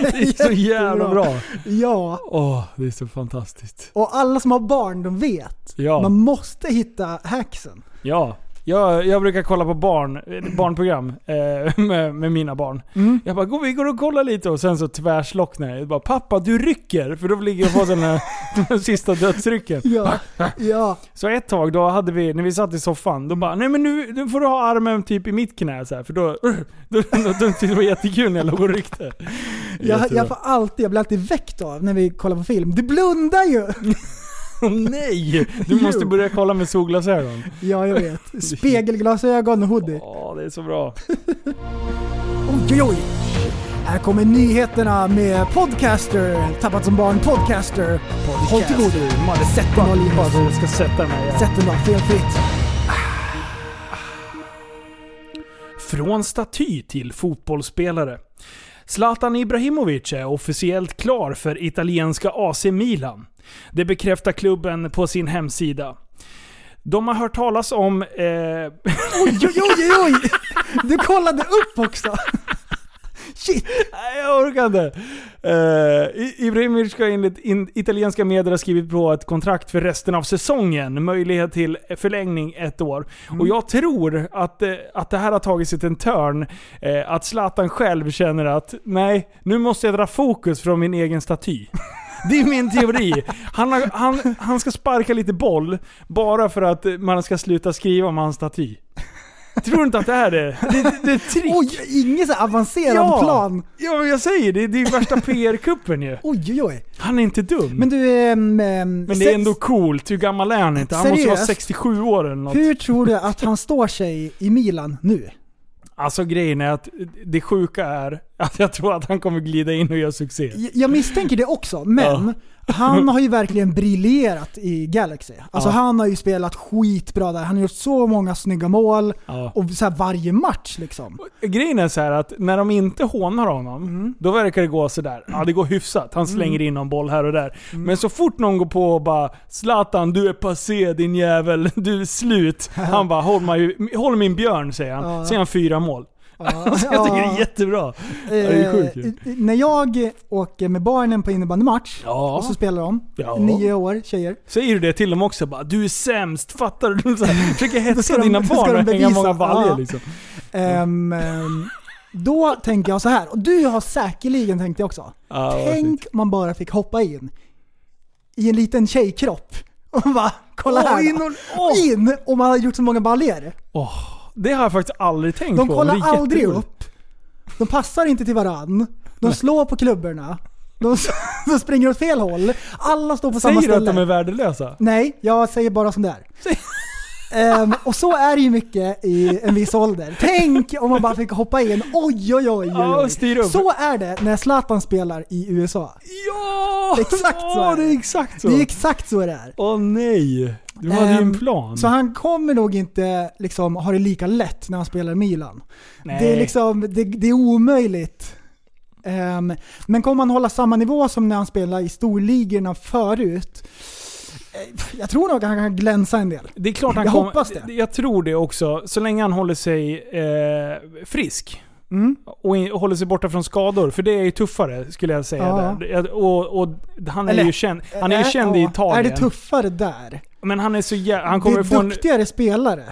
Det är så jävla bra. Ja. Åh, det är så fantastiskt. Och alla som har barn, de vet. Ja. Man måste hitta hacksen. Ja. Jag, jag brukar kolla på barn, barnprogram eh, med, med mina barn. Mm. Jag bara, "Gå, vi går och kollar lite och sen så tvärslocknar jag. jag. bara, Pappa du rycker! För då ligger jag på den här den sista dödsrycken. Ja. ja. Så ett tag då hade vi, när vi satt i soffan, då bara nej men nu, nu får du ha armen typ i mitt knä så här, för då, då, då, då tyckte det var jättekul när jag låg och ryckte. Jag, jag får alltid, jag blir alltid väckt av när vi kollar på film. Du blundar ju! Nej! Du måste börja kolla med solglasögon. Ja, jag vet. Spegelglasögon och hoodie. Åh, det är så bra. Oj, oj, oj. Här kommer nyheterna med Podcaster. Tappat som barn Podcaster. Håll till godo. Sätt den då Linus. Jag ska sätta mig. Ja. Sätt den då, felfritt. Från staty till fotbollsspelare. Zlatan Ibrahimovic är officiellt klar för italienska AC Milan. Det bekräftar klubben på sin hemsida. De har hört talas om... Eh, Oj, oj, oj, oj! Du kollade upp också! Shit! Nej, jag orkar inte. Uh, Ibrahimovic ska enligt in, italienska medier ha skrivit på ett kontrakt för resten av säsongen. Möjlighet till förlängning ett år. Och jag tror att, eh, att det här har tagit sig till en törn. eh, att Zlatan själv känner att nej, nu måste jag dra fokus från min egen staty. Det är min teori. Han, har, han, han ska sparka lite boll bara för att man ska sluta skriva om hans staty. Tror du inte att det här är det? Det, det är trick. Oj, ingen så avancerad plan. Ja, men jag säger det. Det är värsta PR-kuppen ju. Oj, oj, oj. Han är inte dum. Men du, ehm, Men det är ändå coolt. Hur gammal är han inte? Han måste vara Seriöst? 67 år eller något. hur tror du att han står sig i Milan nu? Alltså grejen är att det sjuka är att jag tror att han kommer glida in och göra succé. Jag- misstänker det också, men han har ju verkligen briljerat i Galaxy. Alltså Ja. han har ju spelat skitbra där. Han har gjort så många snygga mål. Ja. Och så varje match liksom. Grejen är så att när de inte hånar honom, Mm. då verkar det gå sådär. Ja, det går hyfsat. Han slänger in någon boll här och där. Men så fort någon går på och bara “Zlatan, du är passé din jävel, du är slut”. Han bara “Håll, mig, håll min björn” säger han. Ja. Säger han fyra mål. Alltså, jag tycker det är jättebra. det är sjukt. Eh, när jag åker med barnen på innebandymatch Ja. och så spelar de, Ja. nio år, tjejer. Säger du det till dem också? Bara, du är sämst, fattar du? Så här, försöker hetsa de- dina ska barn de och hänga många baljor Ja. liksom. Ehm, ehm, då tänker jag så här, och du har säkerligen tänkt det också. Vad Tänk man bara fick hoppa in i en liten tjejkropp och bara kolla Åh, här in och- åh. In och man har gjort så många baljor. Åh, det har jag faktiskt aldrig tänkt De på. kollar det är aldrig jätteroligt. upp. De passar inte till varann. De slår på klubborna. De, de springer åt fel håll. Alla står på samma Säger du att ställe. de är värdelösa? Nej, jag säger bara som det är. Ehm, och så är det ju mycket i en viss ålder. Tänk om man bara fick hoppa in. Oj, oj, oj. oj, styr upp. Så är det när Zlatan spelar i USA. Ja! Exakt så Ja, är det det. är exakt så. Det är exakt så det är. Åh nej. Du hade ju en Ehm, plan. Så han kommer nog inte liksom ha det lika lätt när han spelar i Milan. nej. Det är liksom, det, det är omöjligt. Ehm, men kommer han hålla samma nivå som när han spelade i storligorna förut? Eh, Jag tror nog att han kan glänsa en del. det är klart han jag kommer- hoppas det. Jag tror det också. Så länge han håller sig eh, frisk. Mm. Och, in, och håller sig borta från skador. För det är ju tuffare skulle jag säga. Ja. Där. Och, och han är Eller- ju känd, han är ju Är- känd i ja, Italien. Är det tuffare där? Men han är så jä- Han det kommer är få en... duktigare spelare.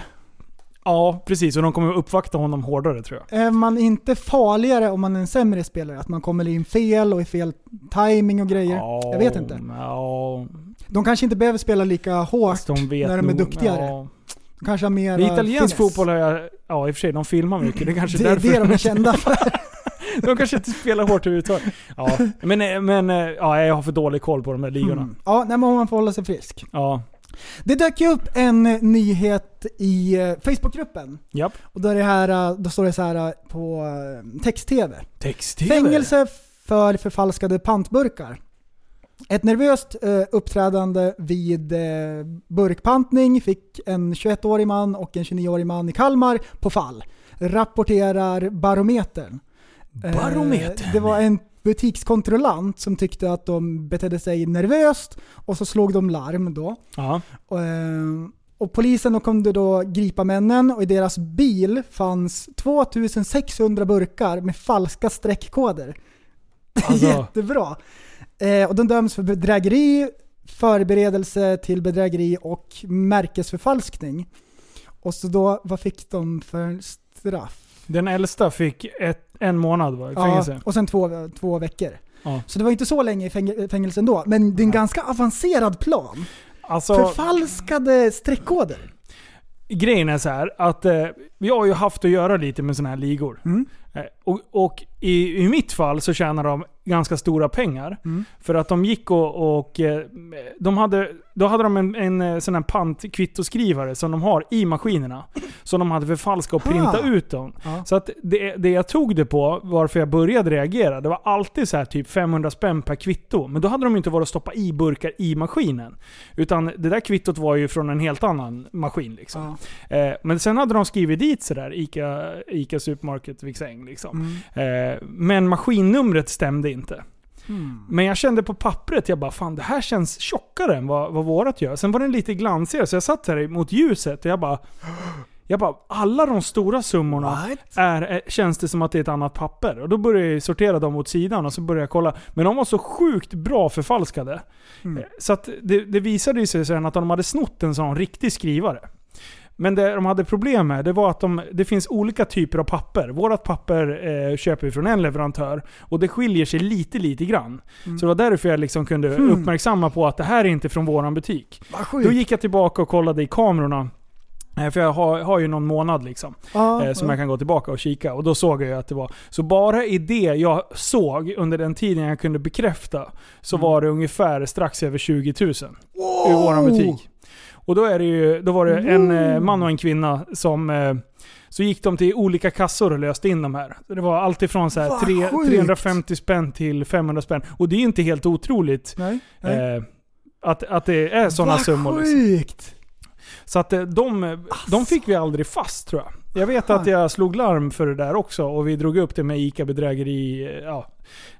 Ja, precis. Och de kommer uppvakta honom hårdare tror jag. Är man inte farligare om man är en sämre spelare? Att man kommer in fel och i fel timing och grejer? Ja, Jag vet inte. Ja, De kanske inte behöver spela lika hårt de när de är nog- duktigare. Ja. De kanske har mer Men Italiensk fotboll har jag... Ja, i och för sig, de filmar mycket. Det är kanske Det är därför. det de är kända för. de kanske inte spelar hårt överhuvudtaget. Ja, men, men ja, jag har för dålig koll på de där ligorna. Mm. Ja, nej, men man får hålla sig frisk. Ja, Det dök ju upp en nyhet i eh, Facebookgruppen. japp. Och då, är det här, eh, då står det så här eh, på eh, text-tv. Text-tv. Fängelse för förfalskade pantburkar. Ett nervöst eh, uppträdande vid eh, burkpantning fick en 21-årig man och en 29-årig man i Kalmar på fall. Rapporterar Barometern. Eh, Barometern? det var en butikskontrollant som tyckte att de betedde sig nervöst och så slog de larm då. Och, eh, och polisen då kunde då gripa männen och i deras bil fanns 2600 burkar med falska streckkoder. Alltså, Jättebra! Eh, och de döms för bedrägeri, förberedelse till bedrägeri och märkesförfalskning. Och så då, vad fick de för straff? den äldsta fick ett, en månad va, i Ja, fängelse. och sen två, två veckor. Ja. Så det var inte så länge i fäng- fängelse ändå, men det är en ganska avancerad plan. Alltså, Förfalskade streckkoder. grejen är så här att eh, vi har ju haft att göra lite med sådana här ligor. Mm. Eh, och och i, i mitt fall så tjänar de ganska stora pengar. Mm. För att de gick och, och eh, de hade, då hade de en, en eh, sån här pantkvittoskrivare som de har i maskinerna. Som de hade förfalskat och printat ut dem. Ja. Så att det, det jag tog det på, varför jag började reagera, det var alltid så här typ 500 spänn per kvitto. Men då hade de inte varit att stoppa i burkar i maskinen. Utan det där kvittot var ju från en helt annan maskin liksom. Ja. Eh, men sen hade de skrivit dit sådär, Ica, Ica Supermarket Viksäng liksom. Mm. Eh, men maskinnumret stämde inte. Mm. Men jag kände på pappret, jag bara fan det här känns tjockare än vad, vad vårat gör. Sen var den lite glansigare, så jag satt här mot ljuset och jag bara... Jag bara, alla de stora summorna är, är, känns det som att det är ett annat papper. Och då började jag sortera dem åt sidan och så började jag kolla. Men de var så sjukt bra förfalskade. Mm. Eh, Så att det, det visade ju sig sen att de hade snott en sån riktig skrivare. Men det de hade problem med, det var att de, det finns olika typer av papper. Vårat papper eh, köper vi från en leverantör och det skiljer sig lite, lite grann. Så det var därför jag liksom kunde Mm. uppmärksamma på att det här är inte från våran butik. Då gick jag tillbaka och kollade i kamerorna. Eh, För jag har, har ju någon månad liksom. ja, eh, som ja. jag kan gå tillbaka och kika. Och då såg jag att det var... Så bara i det jag såg under den tiden jag kunde bekräfta, så Mm. var det ungefär strax över 20 000 ur våran butik. Och då, är det ju, då var det en eh, man och en kvinna som... Eh, så gick de till olika kassor och löste in de här. Så det var alltifrån så här Vad tre, sjukt. 350 spänn till 500 spänn. Och det är inte helt otroligt Nej. nej. eh, att, att det är sådana Vad summor. Liksom. sjukt! Så att eh, de, de fick vi aldrig fast tror jag. Jag vet att jag slog larm för det där också och vi drog upp det med ICA-bedrägeri, eh, ja,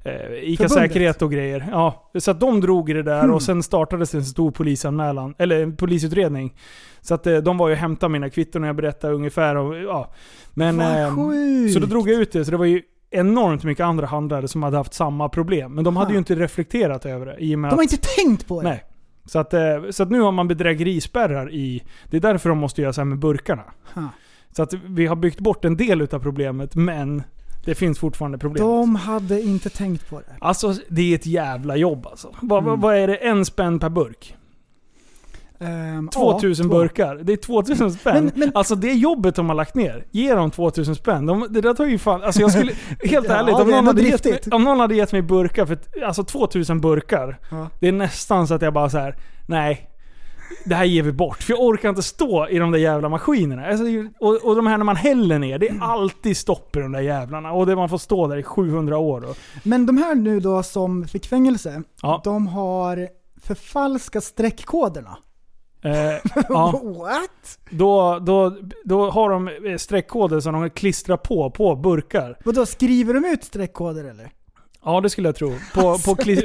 eh, ICA-säkerhet och grejer. Ja, så att de drog i det där Hmm. och sen startades en stor polisanmälan, eller en polisutredning. Så att eh, de var ju och hämtade mina kvitton och jag berättade ungefär och, ja. Men, eh, sjukt! så då drog jag ut det, så det var ju enormt mycket andra handlare som hade haft samma problem. Men de hade Ha. ju inte reflekterat över det i och med De har att inte tänkt på det. Nej. Så att, eh, så att nu har man bedrägerispärrar i... Det är därför de måste göra så här med burkarna. Ha. Så att vi har byggt bort en del utav problemet, men det finns fortfarande problem. De hade inte tänkt på det. Alltså, det är ett jävla jobb alltså. Vad, Mm. vad är det? En spänn per burk? Ehm, 2000 ja, burkar. Det är 2000 spänn. Men- men- Alltså det jobbet de har lagt ner. Ge dem 2000 spänn. De, det där tar ju fan... Alltså jag skulle... Helt Ja, ärligt, om är någon, hade gett mig, om någon hade gett mig burkar för... Alltså 2000 burkar. Ja. Det är nästan så att jag bara så här. nej. Det här ger vi bort. För jag orkar inte stå i de där jävla maskinerna. Alltså, och, och de här när man häller ner, det är alltid stopp i de där jävlarna. Och det man får stå där i 700 år. Och, Men de här nu då som fick fängelse, de har förfalskat streckkoderna. Eh, ja, What? då, då, då har de eh, streckkoder som de klistrar på, på burkar. Vadå, skriver de ut streckkoder eller? Ja, det skulle jag tro. På, på kli,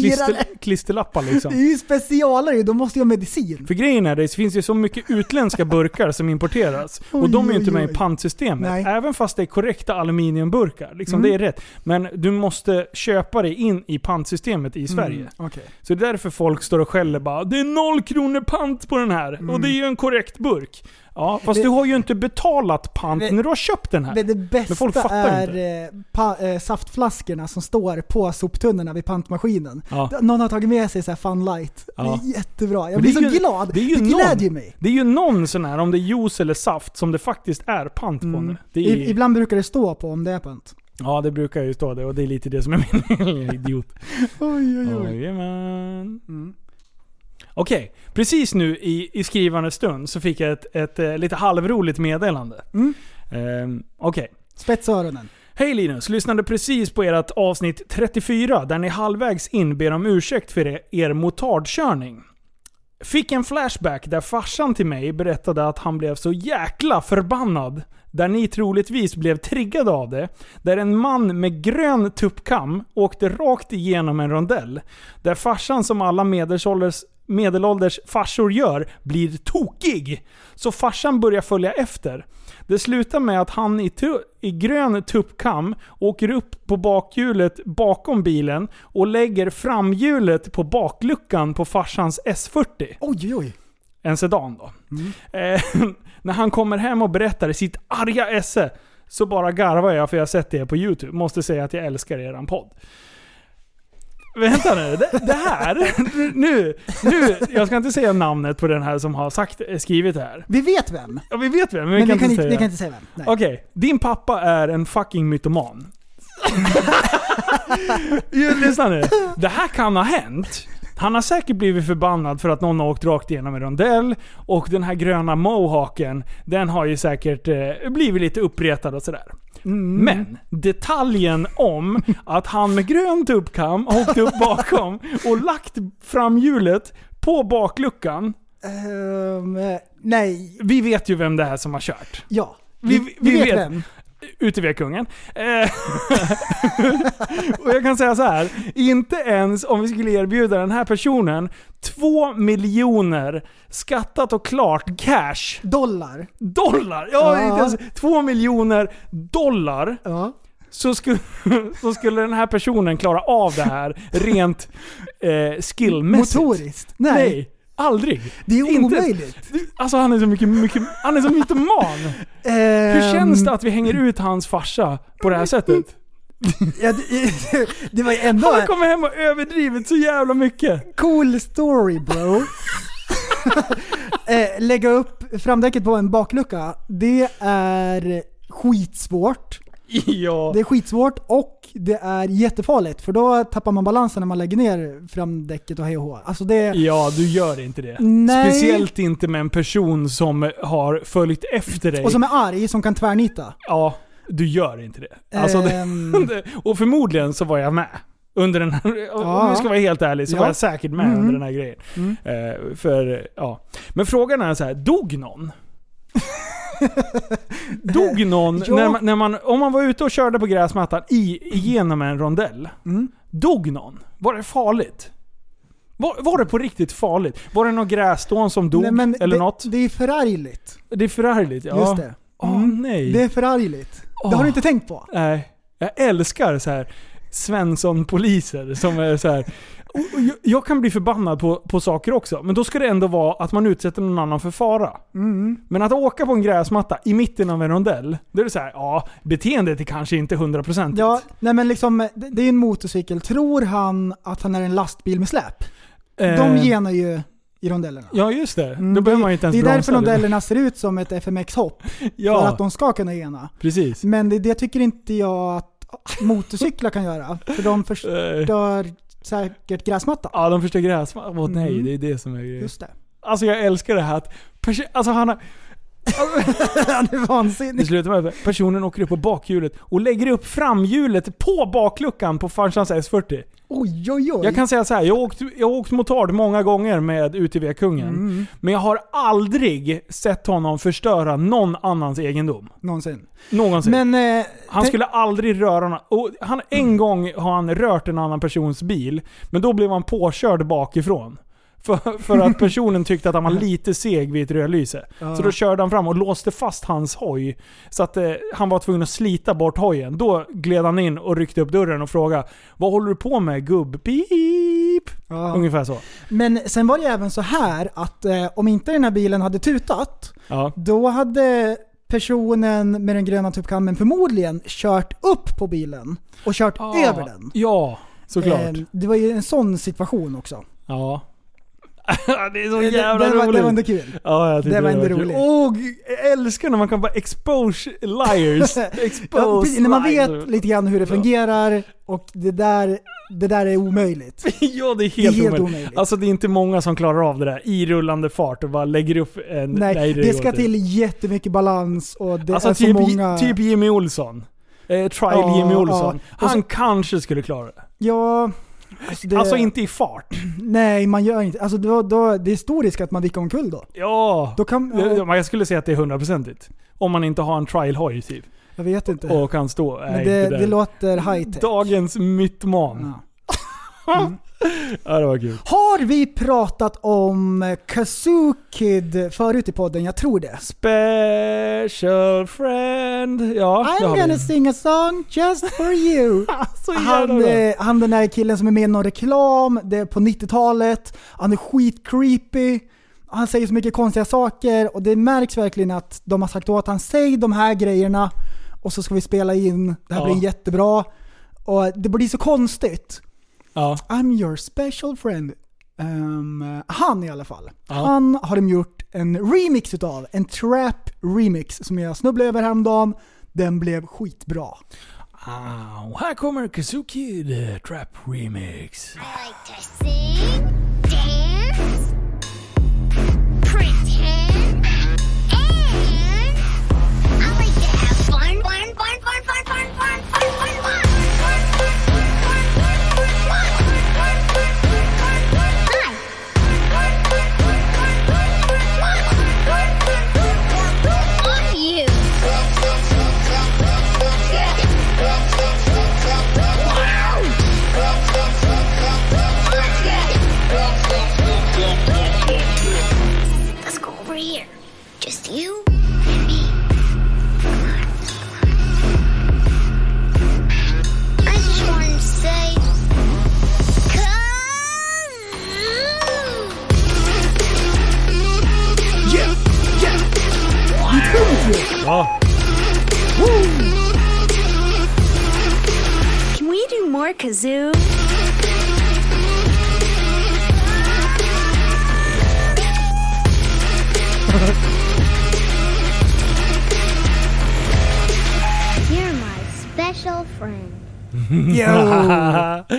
klister, klisterlappar Det liksom. är ju specialare ju, de måste ju ha medicin. För grejen är, det finns ju så mycket utländska burkar som importeras. Oj, Och de är ju inte med i oj. pantsystemet. Nej. Även fast det är korrekta aluminiumburkar. Liksom, Mm. Det är rätt. Men du måste köpa det in i pantsystemet i Sverige. Mm, Okej. Så det är därför folk står och skäller bara Det är noll kronor pant på den här. Och det är ju en korrekt burk. Ja, fast Det- du har ju inte betalat pant Det- när du har köpt den här. Men det bästa är eh, pa, eh, saftflaskorna som står på soptunnorna vid pantmaskinen. Ja. Någon har tagit med sig så här Fun Light. Ja. Det är jättebra. Jag blir det så ju- glad. det är ju det någon- glädjer mig. Det är ju någon sån här, om det är juice eller saft, som det faktiskt är pant på Mm. nu. Det är, I, ibland brukar det stå på om det är pant. Ja, det brukar ju stå det och det är lite det som är min idiot. Oj, oj, oj. Jajamän. Mm. Okej, precis nu i, i skrivande stund så fick jag ett, ett, eh, lite halvroligt meddelande. Mm. Ehm, Okej. Spetsa öronen. Hej Linus, lyssnade precis på ert avsnitt 34 där ni halvvägs in ber om ursäkt för er, er motardkörning. Fick en flashback där farsan till mig berättade att han blev så jäkla förbannad. Där ni troligtvis blev triggade av det. Där en man med grön tuppkam åkte rakt igenom en rondell. Där farsan som alla medelålders, medelålders farsor gör blir tokig. Så farsan börjar följa efter. Det slutar med att han i, i grön tuppkam åker upp på bakhjulet bakom bilen och lägger framhjulet på bakluckan på farsans S40. Oj, oj. En sedan då. Eh, när han kommer hem och berättar sitt arga esse så bara garvar jag för jag har sett det på YouTube. Måste säga att jag älskar eran podd. Vänta nu, det, det här, nu, nu, jag ska inte säga namnet på den här som har sagt, skrivit det här. Vi vet vem. Ja, vi vet vem, men, Men vi vi kan, kan, inte vi kan inte säga vem. Nej. Okej, din pappa är en fucking mytoman. Lyssna nu. Det här kan ha hänt. Han har säkert blivit förbannad för att någon har åkt rakt igenom en rondell. Och den här gröna mohaken, den har ju säkert eh, blivit lite uppretad och sådär. Men detaljen om att han med grön tuppkam har åkt upp bakom och lagt framhjulet på bakluckan. Ehm, nej. Vi vet ju vem det är som har kört. Ja. Vi- Vi, vi vet. vem. Utevia-kungen. Eh, och jag kan säga så här. Inte ens om vi skulle erbjuda den här personen två miljoner skattat och klart cash. Dollar. Dollar! Ja, Ja. inte ens två miljoner dollar. Ja. Så skulle, så skulle den här personen klara av det här rent eh, skillmässigt. Motoriskt. Nej. Nej, aldrig. Det är Inte- omöjligt. Alltså han är så mycket, mycket han är så mytoman. Hur Ehm, känns det att vi hänger ut hans farsa på det här sättet? Ja, det, det var ju ändå Han kommit hem och överdrivit så jävla mycket. cool story bro. eh, lägga upp framdäcket på en baklucka, det är skitsvårt. Ja. Det är skitsvårt och det är jättefarligt för då tappar man balansen när man lägger ner framdäcket och hej och hå. Alltså det... Ja, du gör inte det. Nej. Speciellt inte med en person som har följt efter dig. Och som är arg, som kan tvärnita. Ja, du gör inte det. Alltså, Ehm. det, och förmodligen så var jag med. Under den här, om vi ska vara helt ärlig så Ja. var jag säkert med Mm. under den här grejen. Mm. Eh, för, ja. Men frågan är så här, dog någon? dog någon Ja. när man, när man, om man var ute och körde på gräsmattan i, igenom en rondell? Mm. Dog någon? Var det farligt? Var, var det på riktigt farligt? Var det någon grässtån som dog? Nej, eller det, något? Det är förargligt. Det är förargligt. Ja. Just det. Åh Mm. nej. Det är förargligt. Det har du inte tänkt på? Nej. Jag älskar så här Svensson-poliser som är så här. Och jag, jag kan bli förbannad på, på saker också, men då ska det ändå vara att man utsätter någon annan för fara. Mm. Men att åka på en gräsmatta i mitten av en rondell, då är det så här, ja, beteendet är kanske inte 100%. Ja, nej men liksom, det är en motorcykel. Tror han att han är en lastbil med släp? De Eh, genar ju i rondellerna. Ja, just det. Mm, då det- behöver man ju inte ens Det är därför rondellerna ser ut som ett FMX-hopp. För Ja, att de ska kunna gena. precis. Men det, det tycker inte jag att motorcyklar kan göra. För de förstör säkert gräsmattan. Ja, de förstör gräsmattan. Åh nej, Mm. det är det som är grejen. Just det. Alltså jag älskar det här att... Alltså han har... Han är Det vansinnig. slutar med att personen åker upp på bakhjulet och lägger upp framhjulet på bakluckan på farsans S40. Oj, oj, oj. Jag kan säga så här, jag har åkt, jag har åkt motard många gånger med UTV-kungen. Mm, Men jag har aldrig sett honom förstöra någon annans egendom. någonsin. Någonsin. Men... Eh, han skulle aldrig röra någon. Och han, en gång har han rört en annan persons bil, men då blev han påkörd bakifrån. För, för att personen tyckte att han var lite seg vid ett rödlyse. Ja. Så då körde han fram och låste fast hans hoj. Så att eh, han var tvungen att slita bort hojen. Då gled han in och ryckte upp dörren och frågade Vad håller du på med gubb? Pip! Ja. Ungefär så. Men sen var det även så här att eh, om inte den här bilen hade tutat, Ja. då hade personen med den gröna tuppkammen förmodligen kört upp på bilen och kört över den. Ja, såklart. Eh, det var ju en sån situation också. ja. det är så Det, jävla det, var, roligt. det var ändå kul. Ja, jag tyckte Det var ändå roligt. Åh, jag älskar när man kan bara expose liars. expose Ja, när man liars. vet lite grann hur det fungerar och det där, det där är omöjligt. ja, det är helt, Det är helt omöjligt. omöjligt. Alltså det är inte många som klarar av det där i rullande fart och bara lägger upp en... Nej, det, går ska till jättemycket balans och det Alltså är typ, så många... typ Jimmy Olsson. Eh, trial Ja, Jimmy Olsson. ja. Han så- kanske skulle klara det. Ja... Alltså, det, Alltså inte i fart. Nej, man gör inte... Alltså då, då, det är stor risk att man vickar omkull då. Ja. Då kan... Ja, Ja, Jag skulle säga att det är hundraprocentigt. Om man inte har en trial hoj typ. jag vet inte. Och kan stå. Men det, det låter high tech. Dagens mytman. Ja. Ja, det var kul. Har vi pratat om Kazoo Kid förut i podden? Jag tror det. Special friend. Ja, I'm gonna vi. sing a song just for you. Han, eh, han den där killen som är med i någon reklam, det är på 90-talet. Han är skitcreepy. Han säger så mycket konstiga saker och det märks verkligen att de har sagt åt han säg de här grejerna och så ska vi spela in, det här Ja. blir jättebra. Och det blir så konstigt. Ja. I'm your special friend. Ehm, han i alla fall. Ja. Han har de gjort en remix utav. En trap remix som jag snubblade över häromdagen. Den blev skitbra. Ah, här kommer Kazoo Kid Trap Remix. I like to sing, dance, Ja. Can we do more kazoo? You're my special Jo!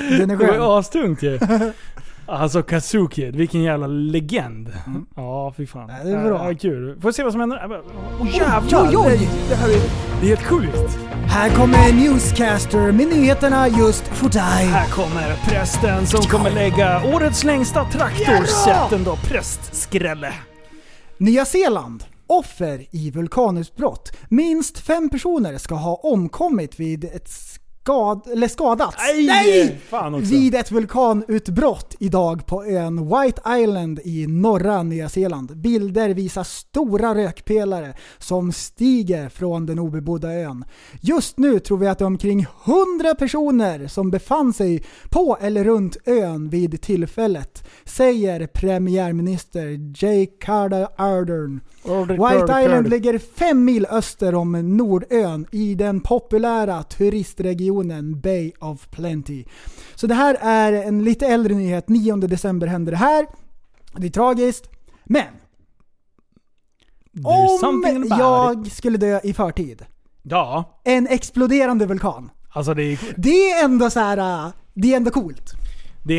Den är Det var skön. ju astungt ju. Alltså Kazuki, vilken jävla legend. Ja, fy fan. Ja, det är bra. Ja, kul. Får se vad som händer. Åh Oj, jävlar! oj, oj. Det, här är, det är helt sjukt. Här kommer Newscaster med nyheterna just för dig. Här kommer prästen som kommer lägga årets längsta traktorset ändå. Prästskrälle. Nya Zeeland. Offer i vulkanutbrott. Minst fem personer ska ha omkommit vid ett skad... eller skadats. Nej! Fan också. Vid ett vulkanutbrott idag på ön White Island i norra Nya Zeeland. Bilder visar stora rökpelare som stiger från den obebodda ön. Just nu tror vi att det är omkring 100 personer som befann sig på eller runt ön vid tillfället, säger premiärminister Jay Carter Ardern. White Island ligger fem mil öster om Nordön i den populära turistregionen Bay of Plenty. Så det här är en lite äldre nyhet. 9 december hände det här. Det är tragiskt. Men There's om jag skulle dö i förtid. Ja, En exploderande vulkan. alltså det är, Det är ändå så här. äh, det är ändå coolt.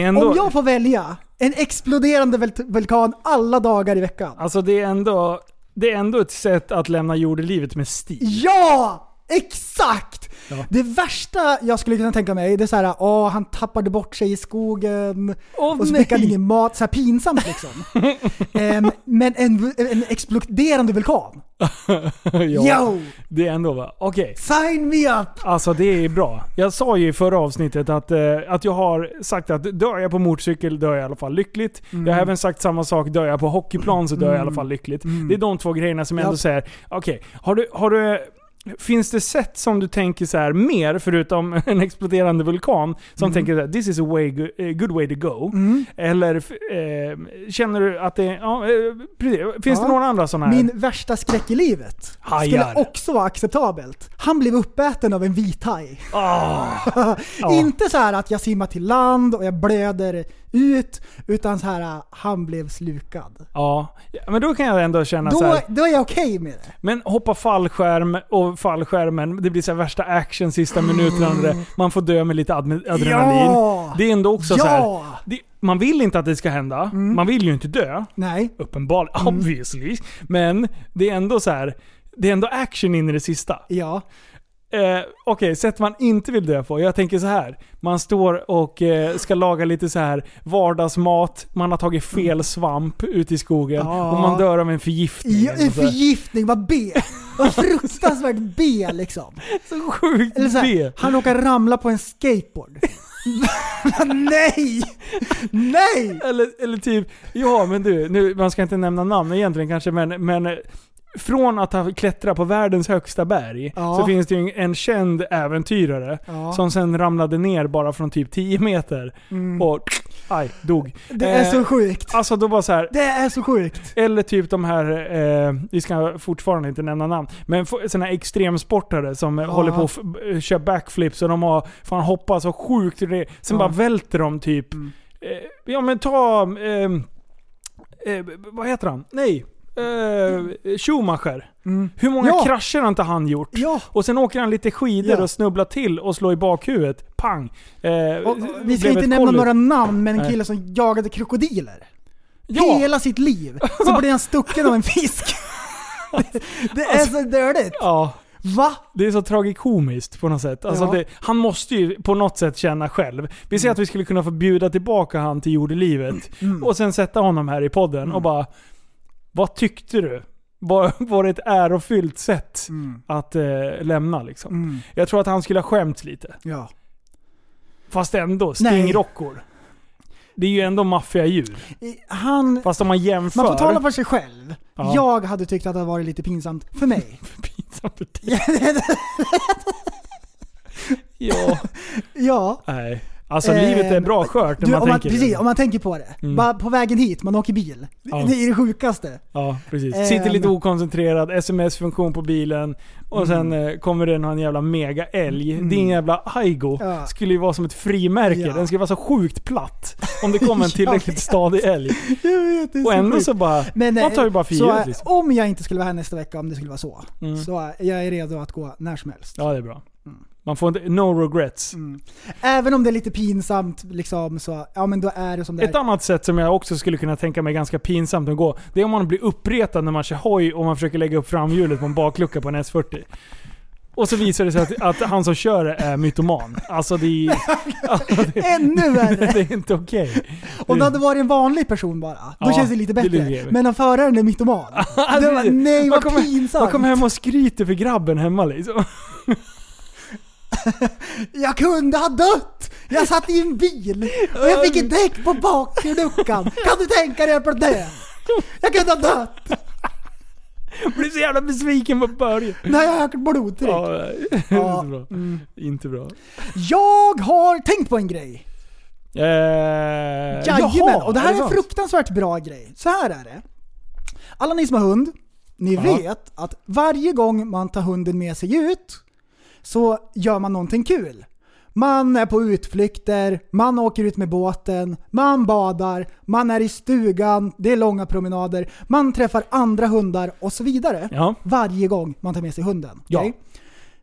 är ändå... Om jag får välja en exploderande vul- vulkan alla dagar i veckan. Alltså det är ändå... Det är ändå ett sätt att lämna jordelivet med stil. Ja! Exakt! Ja. Det värsta jag skulle kunna tänka mig, det är såhär, åh han tappade bort sig i skogen Åh, och så fick han ingen mat, så här pinsamt liksom. Ehm, men en, en exploderande vulkan. ja, Yo! Det är ändå va? Okej. Sign me up! Alltså det är bra. Jag sa ju i förra avsnittet att, eh, att jag har sagt att dör jag på motorcykel dör jag i alla fall lyckligt. Mm. Jag har även sagt samma sak, dör jag på hockeyplan så dör jag i alla fall lyckligt. Det är de två grejerna som jag ändå säger, okej, har du, har du Finns det sätt som du tänker så här mer, förutom en exploderande vulkan, som Mm. tänker att this is a way, a good way to go? Eller eh, känner du att det... Ja, eh, precis. Finns Ja. det några andra sådana här? Min värsta skräck i livet Hajar. skulle också vara acceptabelt. Han blev uppäten av en vithaj. Ah. Ja. Inte så att jag simmar till land och jag blöder ut, utan så här han blev slukad. Ja, men då kan jag ändå känna så Då, här. då är jag okej med det. Men hoppa fallskärm och fallskärmen, det blir så värsta action sista minuterna. där Man får dö med lite adrenalin. Ja! Det är ändå också så Ja! här. Det, man vill inte att det ska hända. Man vill ju inte dö. Nej. Uppenbarligen, obviously. Men det är ändå så här. Det är ändå action in i det sista. Ja. Eh, Okej, sätt man inte vill dö på. Jag tänker så här. Man står och eh, ska laga lite så här vardagsmat. Man har tagit fel svamp ute i skogen. Ja. Och man dör av en förgiftning. ja en så här. förgiftning, vad B. Vad fruktansvärt B liksom. Så sjukt Eller så B. här, han råkar ramla på en skateboard. Nej! Nej! Eller, eller typ, ja men du, nu, man ska inte nämna namn egentligen kanske, men, men från att ha klättrat på världens högsta berg Ja. så finns det ju en känd äventyrare Ja. som sen ramlade ner bara från typ 10 meter och aj, dog. Mm. Det är Eh, så sjukt. Alltså då bara så här. Det är så sjukt. Eller typ de här, eh, vi ska fortfarande inte nämna namn, men sådana här extremsportare som eh, håller på att f- kör backflips och de har fan hoppat så sjukt. Sen Ja. bara välter de typ. Mm. Eh, ja men ta, eh, eh, vad heter han? Nej. Eh, Schumacher. Hur många Mm. Ja. krascher har inte han gjort? Ja. Och sen åker han lite skidor Ja. och snubblar till och slår i bakhuvudet. Pang! Eh, Och, och, vi ska inte nämna några namn, men en kille som jagade krokodiler. Ja. Hela sitt liv. Så blev han stucken av en fisk. det är så dödligt. Ja. Va? Det är så tragikomiskt på något sätt. Alltså Ja. det, han måste ju på något sätt känna själv. Vi säger att vi skulle kunna få bjuda tillbaka han till jordelivet Mm. och sen sätta honom här i podden och bara... Vad tyckte du? Var, var det ett ärofyllt sätt Mm. att eh, lämna liksom? Jag tror att han skulle ha skämt lite. Ja. Fast ändå, stingrockor. Det är ju ändå maffiadjur. Han... Fast om man jämför... Man får tala för sig själv. Ja. Jag hade tyckt att det hade varit lite pinsamt för mig. pinsamt för dig? ja. ja. Nej. Alltså livet är bra skört när du, man om man, tänker Precis, det. om man tänker på det. Mm. Bara på vägen hit, man åker bil. Ja. Det är det sjukaste. Ja, precis. Ehm. Sitter lite okoncentrerad, sms-funktion på bilen och sen eh, kommer det någon jävla mega älg. Din jävla Aigo Mm. Ja. skulle ju vara som ett frimärke. Ja. Den skulle vara så sjukt platt om det kommer en tillräckligt stadig älg. Vet, det Och så ändå sjukt. så bara, Men, man eh, tar ju bara för så, givet eh, liksom. Om jag inte skulle vara här nästa vecka, om det skulle vara så. Mm. Så eh, jag är redo att gå när som helst. Ja, det är bra. Man får inte, no regrets. Även om det är lite pinsamt, liksom, så ja men då är det som det Ett är. annat sätt som jag också skulle kunna tänka mig ganska pinsamt att gå, det är om man blir uppretad när man kör hoj och man försöker lägga upp framhjulet på en baklucka på en S40. Och så visar det sig att, att han som kör är mytoman. Alltså det är, alltså det, Ännu värre! det är inte okej. Om det hade varit en vanlig person bara, då Ja, känns det lite det bättre. lite men om föraren är mytoman, det var, nej Man vad pinsamt! Man kommer hem och skryter för grabben hemma liksom. Jag kunde ha dött! Jag satt i en bil och jag fick ett däck på bakluckan. Kan du tänka dig på det? Jag kunde ha dött! Blir så jävla besviken på Börje. När jag har högt blodtryck. Ja, nej, det är Ja, inte bra. mm. Inte bra. Jag har tänkt på en grej. Eh, Jajamän, och det här är är en fruktansvärt bra grej. Så här är det. Alla ni som har hund, ni Ja. vet att varje gång man tar hunden med sig ut så gör man någonting kul. Man är på utflykter, man åker ut med båten, man badar, man är i stugan, det är långa promenader, man träffar andra hundar och så vidare. Ja. Varje gång man tar med sig hunden. Ja. okej?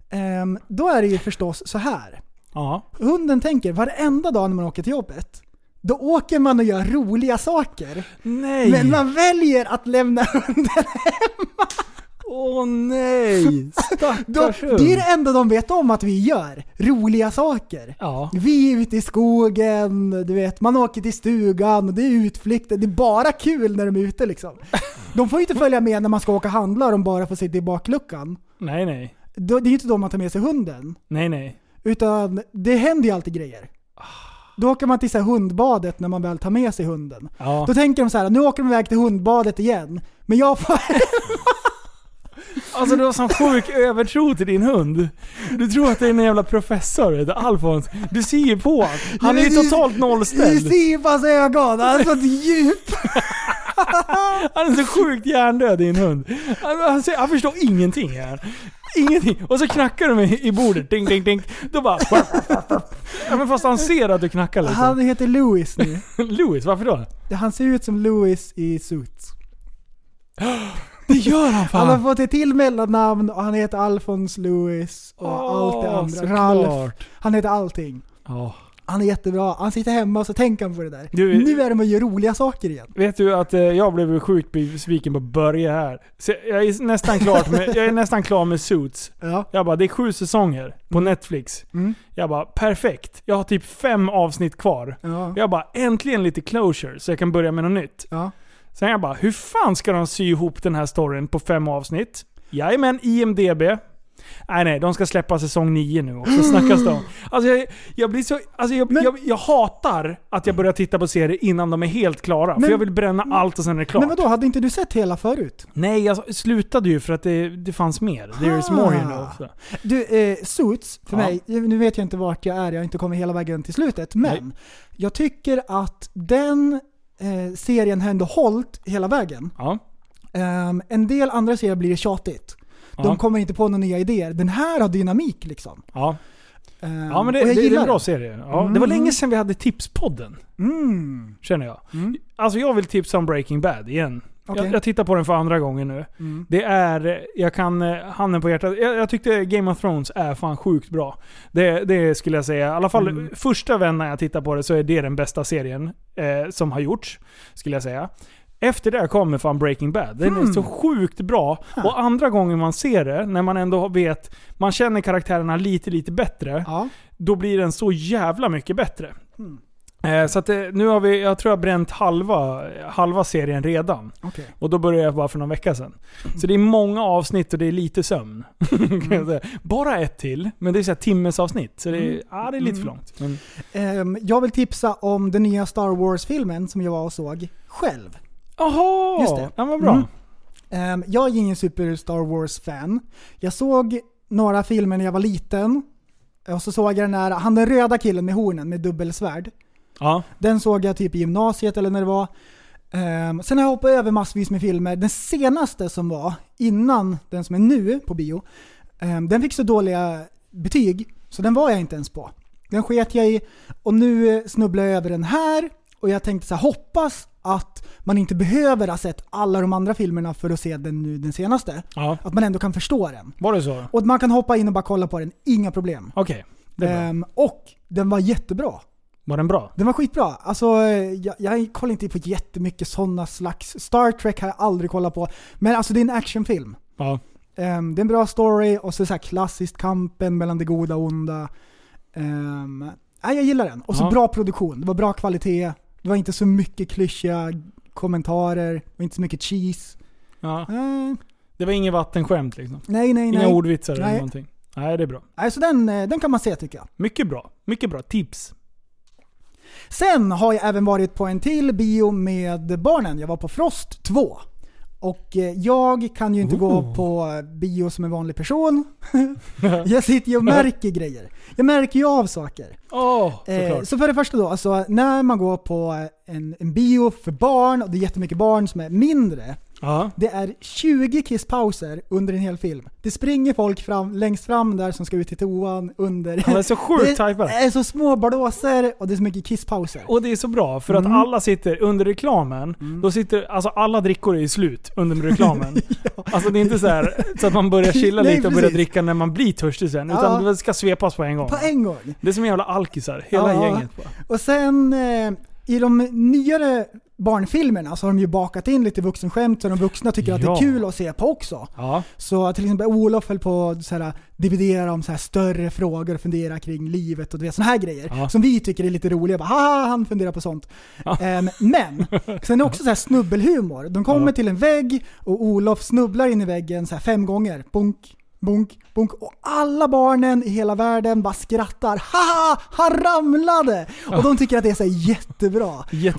Ehm, då är det ju förstås så här. Ja. Hunden tänker varenda dag när man åker till jobbet, då åker man och gör roliga saker. Nej! Men man väljer att lämna hunden. Åh nej! Då, Stackars hund. det är det enda de vet om att vi gör. Roliga saker. Ja. Vi är ute i skogen, du vet, man åker till stugan och det är utflykter. Det är bara kul när de är ute liksom. De får ju inte följa med när man ska åka och handla och de bara får sitta i bakluckan. Nej, nej. Det är ju inte då man tar med sig hunden. Nej, nej. Utan det händer ju alltid grejer. Då åker man till så hundbadet när man väl tar med sig hunden. Ja. Då tänker de så här: nu åker de iväg till hundbadet igen. Men jag får... Alltså du har sån sjuk övertro till din hund. Du tror att det är en jävla professor, vet du, Alfons. Du ser ju på honom. Han är ju totalt Du nollställd. ser på hans ögon, han har sånt djup. Han är så sjukt hjärndöd din hund. Han, han, han förstår ingenting här. Ingenting. Och så knackar de i, i bordet. Ding, ding, ding. Då bara... Ja, men fast han ser att du knackar liksom. Han heter Louis nu. Louis, varför då? Han ser ut som Louis i Suits. Det gör han fan! Han har fått ett till mellannamn och han heter Alfons Louis och allt det andra. såklart. Ralf. Han heter allting. Ja. Han är jättebra. Han sitter hemma och så tänker han på det där. Du- nu är de och gör roliga saker igen. Vet du att eh, jag blev sjukt besviken på Börje här. Så jag, är nästan klart med, jag är nästan klar med Suits. Ja. Jag bara, det är sju säsonger på Netflix. Mm. Jag bara, perfekt. Jag har typ fem avsnitt kvar. Ja. Jag bara, äntligen lite closure så jag kan börja med något nytt. Ja. Sen jag bara, hur fan ska de sy ihop den här storyn på fem avsnitt? Jajamän, IMDB. Nej nej, de ska släppa säsong 9 nu också, snackas det om. Alltså jag, jag blir så... Alltså jag, Men- jag, jag hatar att jag börjar titta på serier innan de är helt klara. Men- för jag vill bränna allt och sen är det klart. Men vadå, hade inte du sett hela förut? Nej, jag slutade ju för att det, det fanns mer. There is more you know. Så. Du, eh, Suits, för Ja. mig, nu vet jag inte vart jag är, jag har inte kommit hela vägen till slutet, men Nej. jag tycker att den eh, serien har ändå hållit hela vägen. Ja. Ehm, en del andra serier blir det tjatigt. De Ja. kommer inte på några nya idéer. Den här har dynamik liksom. Ja. Ehm, ja, men det, och det, jag det är gillar en bra serie. Ja, Det var Mm. länge sedan vi hade Tipspodden, Mm. känner jag. Mm. Alltså jag vill tipsa om Breaking Bad igen. Okej. Jag, jag tittar på den för andra gången nu. Mm. Det är, jag kan, eh, handen på hjärtat, jag, jag tyckte Game of Thrones är fan sjukt bra. Det, det skulle jag säga. I alla fall Mm. första vän när jag tittar på det så är det den bästa serien eh, som har gjorts. Skulle jag säga. Efter det kommer fan Breaking Bad. Den är Hmm. så sjukt bra. Och andra gången man ser det, när man ändå vet, man känner karaktärerna lite, lite bättre. Ja. Då blir den så jävla mycket bättre. Hmm. Eh, så att eh, nu har vi, jag tror jag har bränt halva, halva serien redan. Okej. Och då började jag bara för någon vecka sedan. Så det är många avsnitt och det är lite sömn. säga. Bara ett till, men det är så här timmes avsnitt. Så det är, ja, det är lite för långt. Men, Ehm, jag vill tipsa om den nya Star Wars-filmen som jag var och såg själv. Jaha! Just det. Ja, vad bra. Mm. Ehm, jag är ingen super Star Wars-fan. Jag såg några filmer när jag var liten. Och så såg jag den där, han den röda killen med hornen med dubbelsvärd. Ja. Den såg jag typ i gymnasiet eller när det var. Ehm, sen har jag hoppat över massvis med filmer. Den senaste som var, innan den som är nu på bio, ehm, den fick så dåliga betyg så den var jag inte ens på. Den sket jag i och nu snubblar jag över den här Och jag tänkte så här, hoppas att man inte behöver ha sett alla de andra filmerna för att se den nu, den senaste. Ja. Att man ändå kan förstå den. Var det så? Och att man kan hoppa in och bara kolla på den, inga problem. Okej. Är bra. Ehm, och den var jättebra. Var den bra? Den var skitbra. Alltså, eh, jag, jag kollar inte på jättemycket sådana slags... Star Trek har jag aldrig kollat på. Men alltså det är en actionfilm. Ja. Ehm, det är en bra story och så, så här klassiskt kampen mellan det goda och onda. Um, nej, jag gillar den. Och så Ja. bra produktion. Det var bra kvalitet. Det var inte så mycket klyschiga kommentarer. Var inte så mycket cheese. ja. Eh, Det var inget vattenskämt liksom. nej, nej, Inga nej. ordvitsar eller Nej. någonting. Nej, det är bra. Nej, så den, eh, den kan man se tycker jag. Mycket bra. Mycket bra. Tips. Sen har jag även varit på en till bio med barnen. Jag var på Frost 2. Och eh, jag kan ju inte gå Oh. på bio som en vanlig person. jag sitter ju och märker grejer. Jag märker ju av saker. Eh, såklart. så för det första då, alltså när man går på en, en bio för barn och det är jättemycket barn som är mindre. Ja. Det är 20 kisspauser under en hel film. Det springer folk fram, längst fram där som ska ut till toan under... Han är så sjukt det tajpad. är så små blåsor och det är så mycket kisspauser. Och det är så bra, för att Mm. alla sitter under reklamen, då sitter, alltså alla drickor är slut under reklamen. Alltså det är inte så här så att man börjar chilla Nej, lite och börjar dricka när man blir törstig sen, Ja. utan det ska svepas på en gång. På en gång. Det är som jävla alkisar, hela Ja. gänget bara. Och sen eh, i de nyare barnfilmerna så har de ju bakat in lite vuxenskämt så de vuxna tycker att det är kul att se på också. Ja. Så till exempel Olof höll på att dividera om så här större frågor och fundera kring livet och såna här grejer. Ja. Som vi tycker är lite roliga. Bara, Haha, han funderar på sånt. Ehm, men, sen är det också så här snubbelhumor. De kommer till en vägg och Olof snubblar in i väggen så här fem gånger. Bunk, bunk, bunk. Och alla barnen i hela världen bara skrattar. Haha, han ramlade! Och de tycker att det är så jättebra.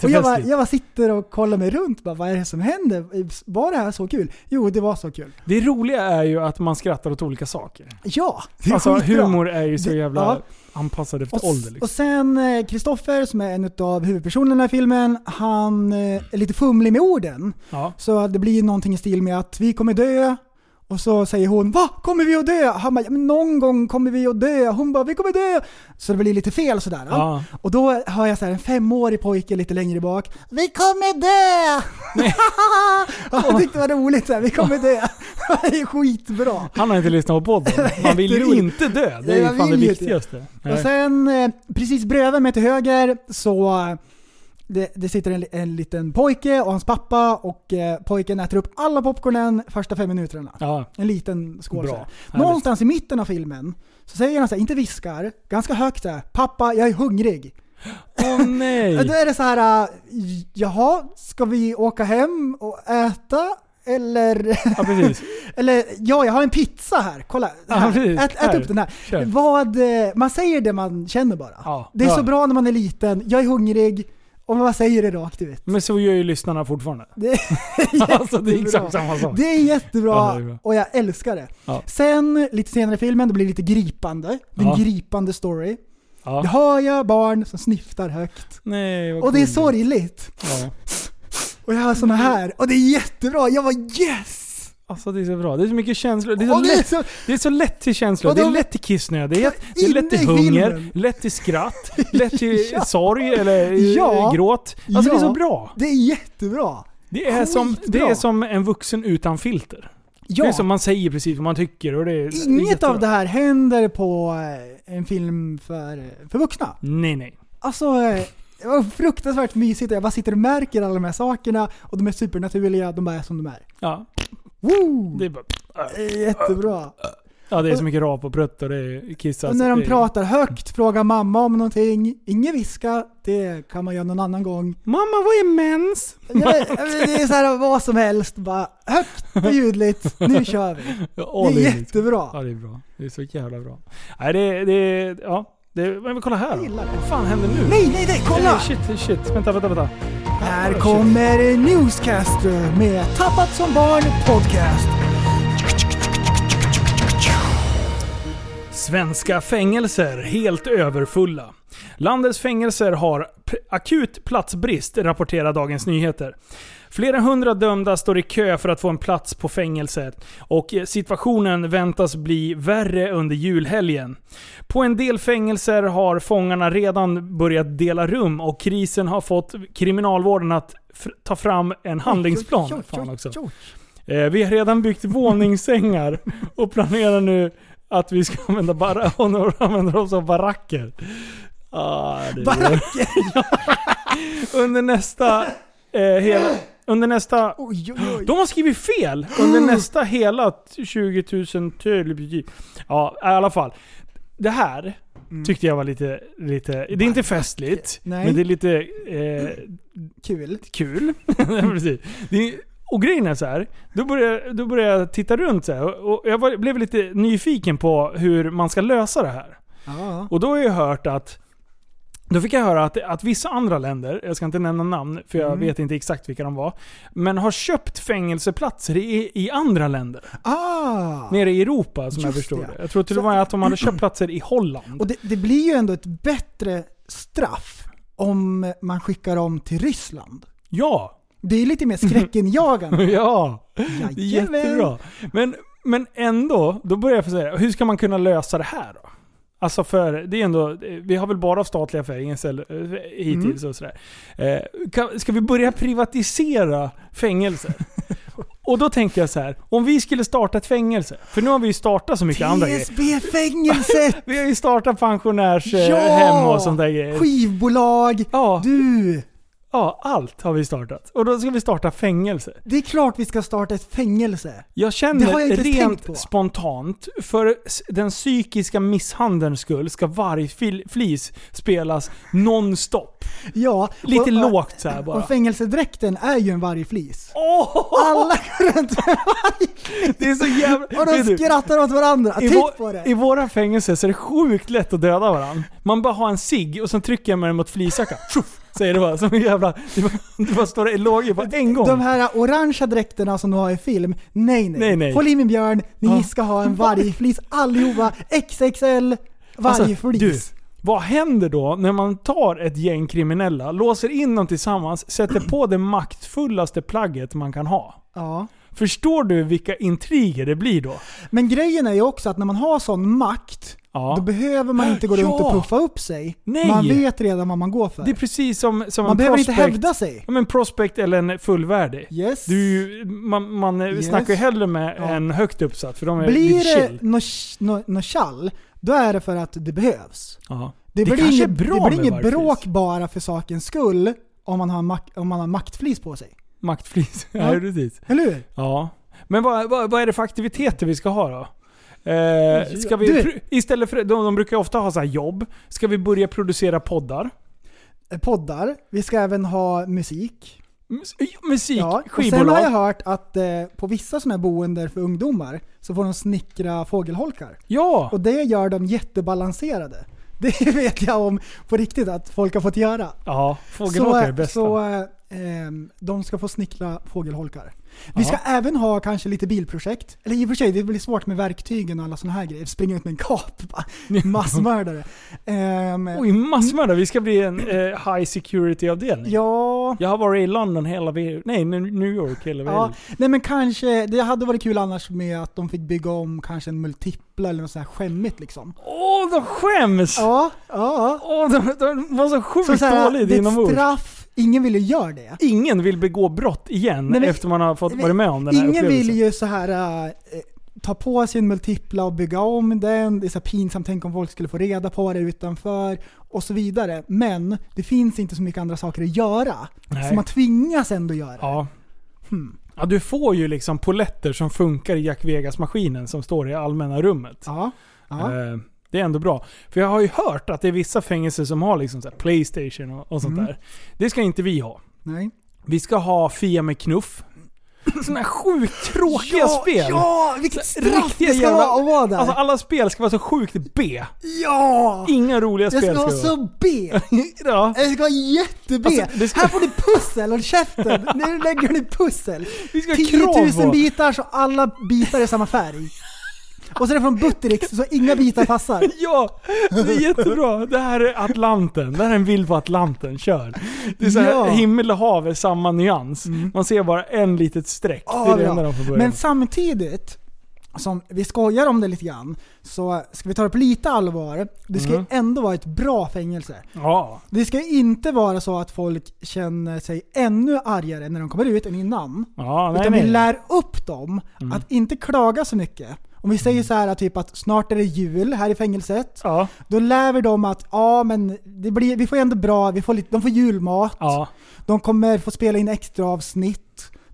Och jag bara, jag bara sitter och kollar mig runt. Bara, vad är det som händer? Var det här så kul? Jo, det var så kul. Det roliga är ju att man skrattar åt olika saker. Ja, det är Alltså skitbra. humor är ju så Det- jävla ja. anpassad efter Och, ålder liksom. och sen eh, Kristoffer som är en av huvudpersonerna i filmen, han eh, är lite fumlig med orden. Ja. Så det blir någonting i stil med att vi kommer dö. Och så säger hon Va? Kommer vi att dö? Han bara ja, men någon gång kommer vi att dö. Hon bara vi kommer dö. Så det blir lite fel sådär. Ja. Och då hör jag så här en femårig pojke lite längre bak. Vi kommer dö! Han tyckte det var roligt så här, vi kommer dö. det är skitbra. Han har inte lyssnat på podden. Man vill ju inte dö. Det är ju fan det viktigaste. Och sen eh, precis bredvid mig till höger så det, det sitter en, en liten pojke och hans pappa och eh, pojken äter upp alla popcornen första fem minuterna. Ja, En liten skål. Bra. Någonstans i mitten av filmen så säger han så här, inte viskar, ganska högt så här, Pappa, jag är hungrig. Åh nej! Då är det så här, jaha, ska vi åka hem och äta? Eller, Ja, precis. eller ja, jag har en pizza här. Kolla, Ja, här. precis. Ät, ät upp den här. Kör. Vad, eh, man säger det man känner bara. Ja, det är ja. så bra när man är liten, jag är hungrig, och man säger det rakt ut. Men så gör ju lyssnarna fortfarande. Det är Alltså det är exakt samma sak. Det är jättebra Ja, det är och jag älskar det. Ja. Sen lite senare i filmen, det blir lite gripande. Det är en Ja. gripande story. Ja. hör jag barn som snyftar högt. Nej, Och det är sorgligt. Och jag har såna här. Och det är jättebra. Jag var yes! Alltså det är så bra. Det är så mycket känslor. Det är så, Och det är lätt, så, det är så lätt till känslor. Och Det är de- lätt till kissnödighet, det är lätt till hunger, filmen. lätt till skratt, lätt till Ja. sorg eller eh, Ja. gråt. Alltså det är Ja. så bra. det är jättebra. Det är, som, det är som en vuxen utan filter. Ja. Det är som man säger precis vad man tycker och det är det är Inget jättebra. av det här händer på eh, en film för, för vuxna. Nej, nej. Alltså, eh, det var fruktansvärt mysigt. Jag bara sitter och märker alla de här sakerna och de är supernaturliga, de bara är som de är. Ja, Woo! det är bara... Det är jättebra. Ja, det är så mycket rap och prutt och det är kissas. Och när de det är- pratar högt, frågar mamma om någonting. Ingen viska, det kan man göra någon annan gång. Mamma, vad är mens? Ja, Det är så här vad som helst, bara högt och ljudligt. Nu kör vi. Ja, Det är liksom- jättebra. Ja, det är bra. Det är så jävla bra. Nej, det, det, ja. Det, men kolla här. Vad fan händer nu? Nej, nej, nej, kolla! Nej, shit, shit. Vänta, vänta, vänta. Här Shit. kommer Newscaster med Tappat som barn podcast. Svenska fängelser helt överfulla. Landets fängelser har akut platsbrist, rapporterar Dagens Nyheter. Flera hundra dömda står i kö för att få en plats på fängelset och eh, situationen väntas bli värre under julhelgen. På en del fängelser har fångarna redan börjat dela rum och krisen har fått kriminalvården att ta fram en handlingsplan. Oj, oj. Eh, Vi har redan byggt våningssängar och planerar nu att vi ska använda, bara, använda oss av baracker. Ah, Baracker? under nästa... Eh, hela, under nästa... Oj, oj, oj. De har skrivit fel! Under nästa hela 20 000 till... Ja, i alla fall. Det här tyckte jag var lite... lite det är inte festligt, Nej. men det är lite eh, Kul. kul. Precis. Det är, och grejen är så här, då började, då började jag titta runt så här, och jag var, blev lite nyfiken på hur man ska lösa det här. Ja. Och då har jag hört att då fick jag höra att, att vissa andra länder, jag ska inte nämna namn för jag vet inte exakt vilka de var, men har köpt fängelseplatser i, i andra länder. Ah! Nere i Europa som jag förstod det. det. Jag tror till och med att de hade köpt platser i Holland. Och det, det blir ju ändå ett bättre straff om man skickar dem till Ryssland. Ja! Det är lite mer skräckinjagande. Ja! Jajamän. jättebra. Men, men ändå, då börjar jag få säga, hur ska man kunna lösa det här då? Alltså för, det är ändå, vi har väl bara statliga fängelser eh, hittills och sådär. Eh, ska vi börja privatisera fängelser? och då tänker jag så här, om vi skulle starta ett fängelse, för nu har vi ju startat så mycket andra grejer. TSB-fängelset! Vi har ju startat pensionärshem Ja! och sånt där grejer. Skivbolag! Ja, Du! Ja, allt har vi startat. Och då ska vi starta fängelse. Det är klart vi ska starta ett fängelse. Jag känner jag rent spontant, för den psykiska misshandelns skull ska varje flis spelas nonstop. Ja. Lite och- lågt så här bara. Och fängelsedräkten är ju en vargflis. Åh! Alla går runt med vargflis. Det är så jävla... Och de du, skrattar åt varandra. i, Titt på det! I våra fängelser så är det sjukt lätt att döda varandra. Man bara har en cigg och sen trycker med den mot flisjackan. Säger det bara. Som en jävla... Det bara, det bara står eloger på en gång. De här orangea dräkterna som du har i film, nej nej. Nej, nej. Håll i min björn, ni Ja. ska ha en vargflis allihopa. XXL vargflis. Alltså, du, vad händer då när man tar ett gäng kriminella, låser in dem tillsammans, sätter på det maktfullaste plagget man kan ha? Ja. Förstår du vilka intriger det blir då? Men grejen är ju också att när man har sån makt, Ja. då behöver man inte gå runt Ja. och puffa upp sig. Nej. Man vet redan vad man går för. Det är precis som, som man en behöver prospect. inte hävda sig. Ja, men prospect eller en fullvärdig. Yes. Du, man man Yes. snackar ju hellre med Ja. en högt uppsatt, för de är Blir lite det chill. något no, no tjall, då är det för att det behövs. Ja. Det, blir kanske inget, bra det blir inget bråk bara för sakens skull om man har, mak- om man har maktflis på sig. Maktflis. Ja, Ja. precis. Eller hur? Ja. Men vad, vad, vad är det för aktiviteter vi ska ha då? Eh, ska vi, istället för, de, de brukar ofta ha så här jobb. Ska vi börja producera poddar? Eh, Poddar. Vi ska även ha musik. Mus- musik, Ja, och sen skivbolag. har jag hört att eh, på vissa sådana här boenden för ungdomar så får de snickra fågelholkar. Ja! Och det gör de jättebalanserade. Det vet jag om på riktigt att folk har fått göra. Ja, fågelholkar är det bästa. Så eh, de ska få snickra fågelholkar. Vi ska även ha kanske lite bilprojekt. Eller i och för sig, det blir svårt med verktygen och alla sådana här grejer. Springa ut med en kap, massmördare. Ehm, Oj, massmördare. Vi ska bli en eh, high security-avdelning. ja, Jag har varit i London hela Nej, New York hela Ja, nej men kanske, det hade varit kul annars med att de fick bygga om kanske en multipla eller något sånt här skämmigt liksom. Åh, de skäms! Ja, ja. Åh, de, de var så sjukt Så, så här, dåliga det är ett inombords. straff, ingen vill ju göra det. Ingen vill begå brott igen men- efter man har fått vara med om den här Ingen vill ju så här äh, ta på sig en multipla och bygga om den. Det är så pinsamt, tänk om folk skulle få reda på det utanför och så vidare. Men det finns inte så mycket andra saker att göra. Nej. Så man tvingas ändå göra. Ja. Hmm. ja. Du får ju liksom poletter som funkar i Jack Vegas-maskinen som står i allmänna rummet. Ja. ja. Eh, Det är ändå bra. För jag har ju hört att det är vissa fängelser som har liksom så här Playstation och, och sånt Mm. där. Det ska inte vi ha. Nej. Vi ska ha Fia med knuff. Sådana här sjukt tråkiga spel. Ja, vilket Så straff det ska jävla- vara att vara där. Alltså alla spel ska vara så sjukt B. ja! Inga roliga Det spel ska vara vara. så B. Ja. Det ska vara jätte-B. Alltså, det ska- Här får ni pussel, håll käften. Nu lägger ni pussel. Vi ska ha 10 krav 000 på. bitar så alla bitar är samma färg. Och så är det från Buttericks, så inga bitar passar. Ja, det är jättebra. Det här är Atlanten. Det här är en bild på Atlanten. Kör. Det är så här, Ja. Mm. himmel och hav är samma nyans. Man ser bara en litet streck. det är det Ja, enda ja. de får börja Men samtidigt, som vi skojar om det lite grann, så ska vi ta det på lite allvar. Det ska Mm. ändå vara ett bra fängelse. Ja. Det ska inte vara så att folk känner sig ännu argare när de kommer ut än innan. Ja, nej, Utan nej. vi lär upp dem Mm. att inte klaga så mycket. Om vi säger så här typ att snart är det jul här i fängelset. Ja. Då lär vi dem att ja men det blir, vi får ändå bra, vi får lite, de får julmat. Ja. De kommer få spela in extra avsnitt.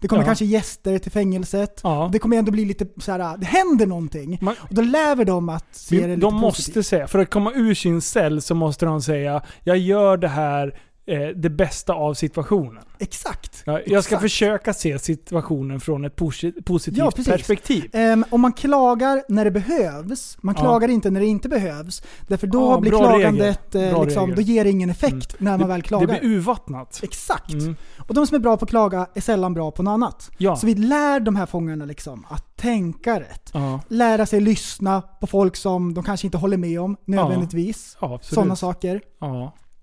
Det kommer Ja. kanske gäster till fängelset. Ja. Det kommer ändå bli lite så här, det händer någonting. Man- Och då lär vi dem att se det Vi, lite de måste positivt. säga, för att komma ur sin cell så måste de säga jag gör det här eh, det bästa av situationen. Exakt. Ja, jag ska Exakt. försöka se situationen från ett posi- positivt Ja, perspektiv. Ehm, om man klagar när det behövs, man Ja. klagar inte när det inte behövs. Därför då Ja, blir klagandet, eh, liksom, då ger det ingen effekt när man det, väl det klagar. blir urvattnat. Exakt. Mm. Och de som är bra på att klaga är sällan bra på något annat. Så vi lär de här fångarna liksom att tänka rätt. Lära sig lyssna på folk som de kanske inte håller med om nödvändigtvis. Ja. Sådana saker.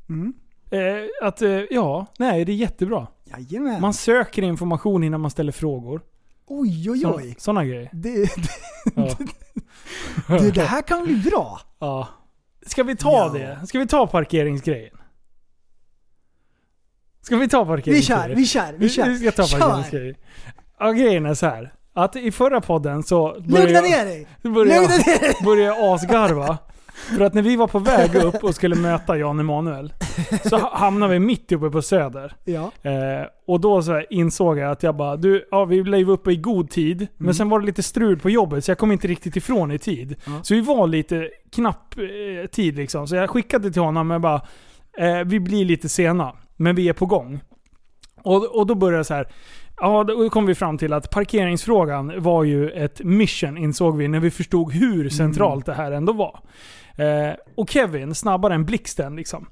Mm. Eh, att, eh, ja, nej det är jättebra. Jajamän. Man söker information innan man ställer frågor. Oj oj oj. sådana grejer. Det, Ja. det, det här kan bli bra. ja. Ska vi ta Ja. det? Ska vi ta parkeringsgrejen? Ska vi ta Vi parkeringsgrejen? kör, vi kör, vi kör. Vi ska ta Kör. parkeringsgrejen. Ja, grejen är så här. Att i förra podden så Lugna började ner jag, dig! började Lugna ner dig! började jag asgarva. För att när vi var på väg upp och skulle möta Jan Emanuel så ha- hamnade vi mitt uppe på Söder. Ja. Eh, och då så insåg jag att jag bara, du, ja, vi blev uppe i god tid, Mm. men sen var det lite strul på jobbet så jag kom inte riktigt ifrån i tid. Så vi var lite knapp eh, tid liksom. Så jag skickade till honom och bara, eh, vi blir lite sena, men vi är på gång. Och, och då började jag så här. Ja, då kom vi fram till att parkeringsfrågan var ju ett mission insåg vi när vi förstod hur centralt det här ändå var. Eh, och Kevin, snabbare än blixten liksom,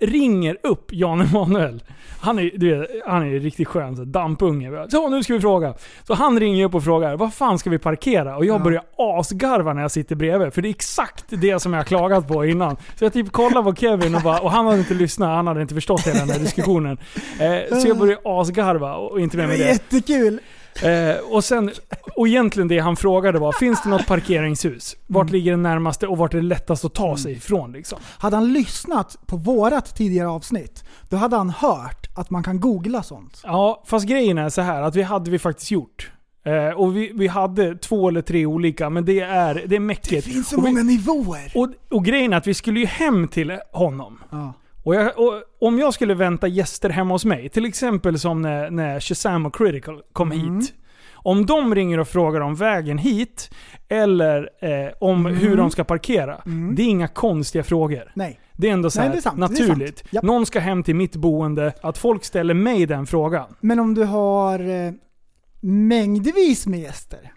ringer upp Jan Emanuel. Han är, du vet, han är riktigt skön, så dampunge. Så nu ska vi fråga. Så han ringer upp och frågar, vad fan ska vi parkera? Och jag Ja. börjar asgarva när jag sitter bredvid, för det är exakt det som jag har klagat på innan. Så jag typ kollar på Kevin och, bara, och han hade inte lyssnat, han hade inte förstått hela den här diskussionen. Eh, så jag börjar asgarva och inte med det. jättekul. Eh, och, sen, och egentligen det han frågade var, finns det något parkeringshus? Vart Mm. ligger det närmaste och vart är det lättast att ta sig ifrån liksom? Hade han lyssnat på vårat tidigare avsnitt, då hade han hört att man kan googla sånt. Ja, fast grejen är så här att vi hade vi faktiskt gjort. Eh, och vi, vi hade två eller tre olika, men det är, det är mäckigt. Det finns så och, vi, många nivåer. och, och grejen är att vi skulle ju hem till honom. Ja. Och, jag, och om jag skulle vänta gäster hemma hos mig, till exempel som när, när Shazam och Critical kom Mm. hit. Om de ringer och frågar om vägen hit, eller eh, om Mm. hur de ska parkera. Det är inga konstiga frågor. Nej. Det är ändå så Nej, här det är sant, naturligt. Japp. Någon ska hem till mitt boende, att folk ställer mig den frågan. Men om du har eh, mängdvis med gäster.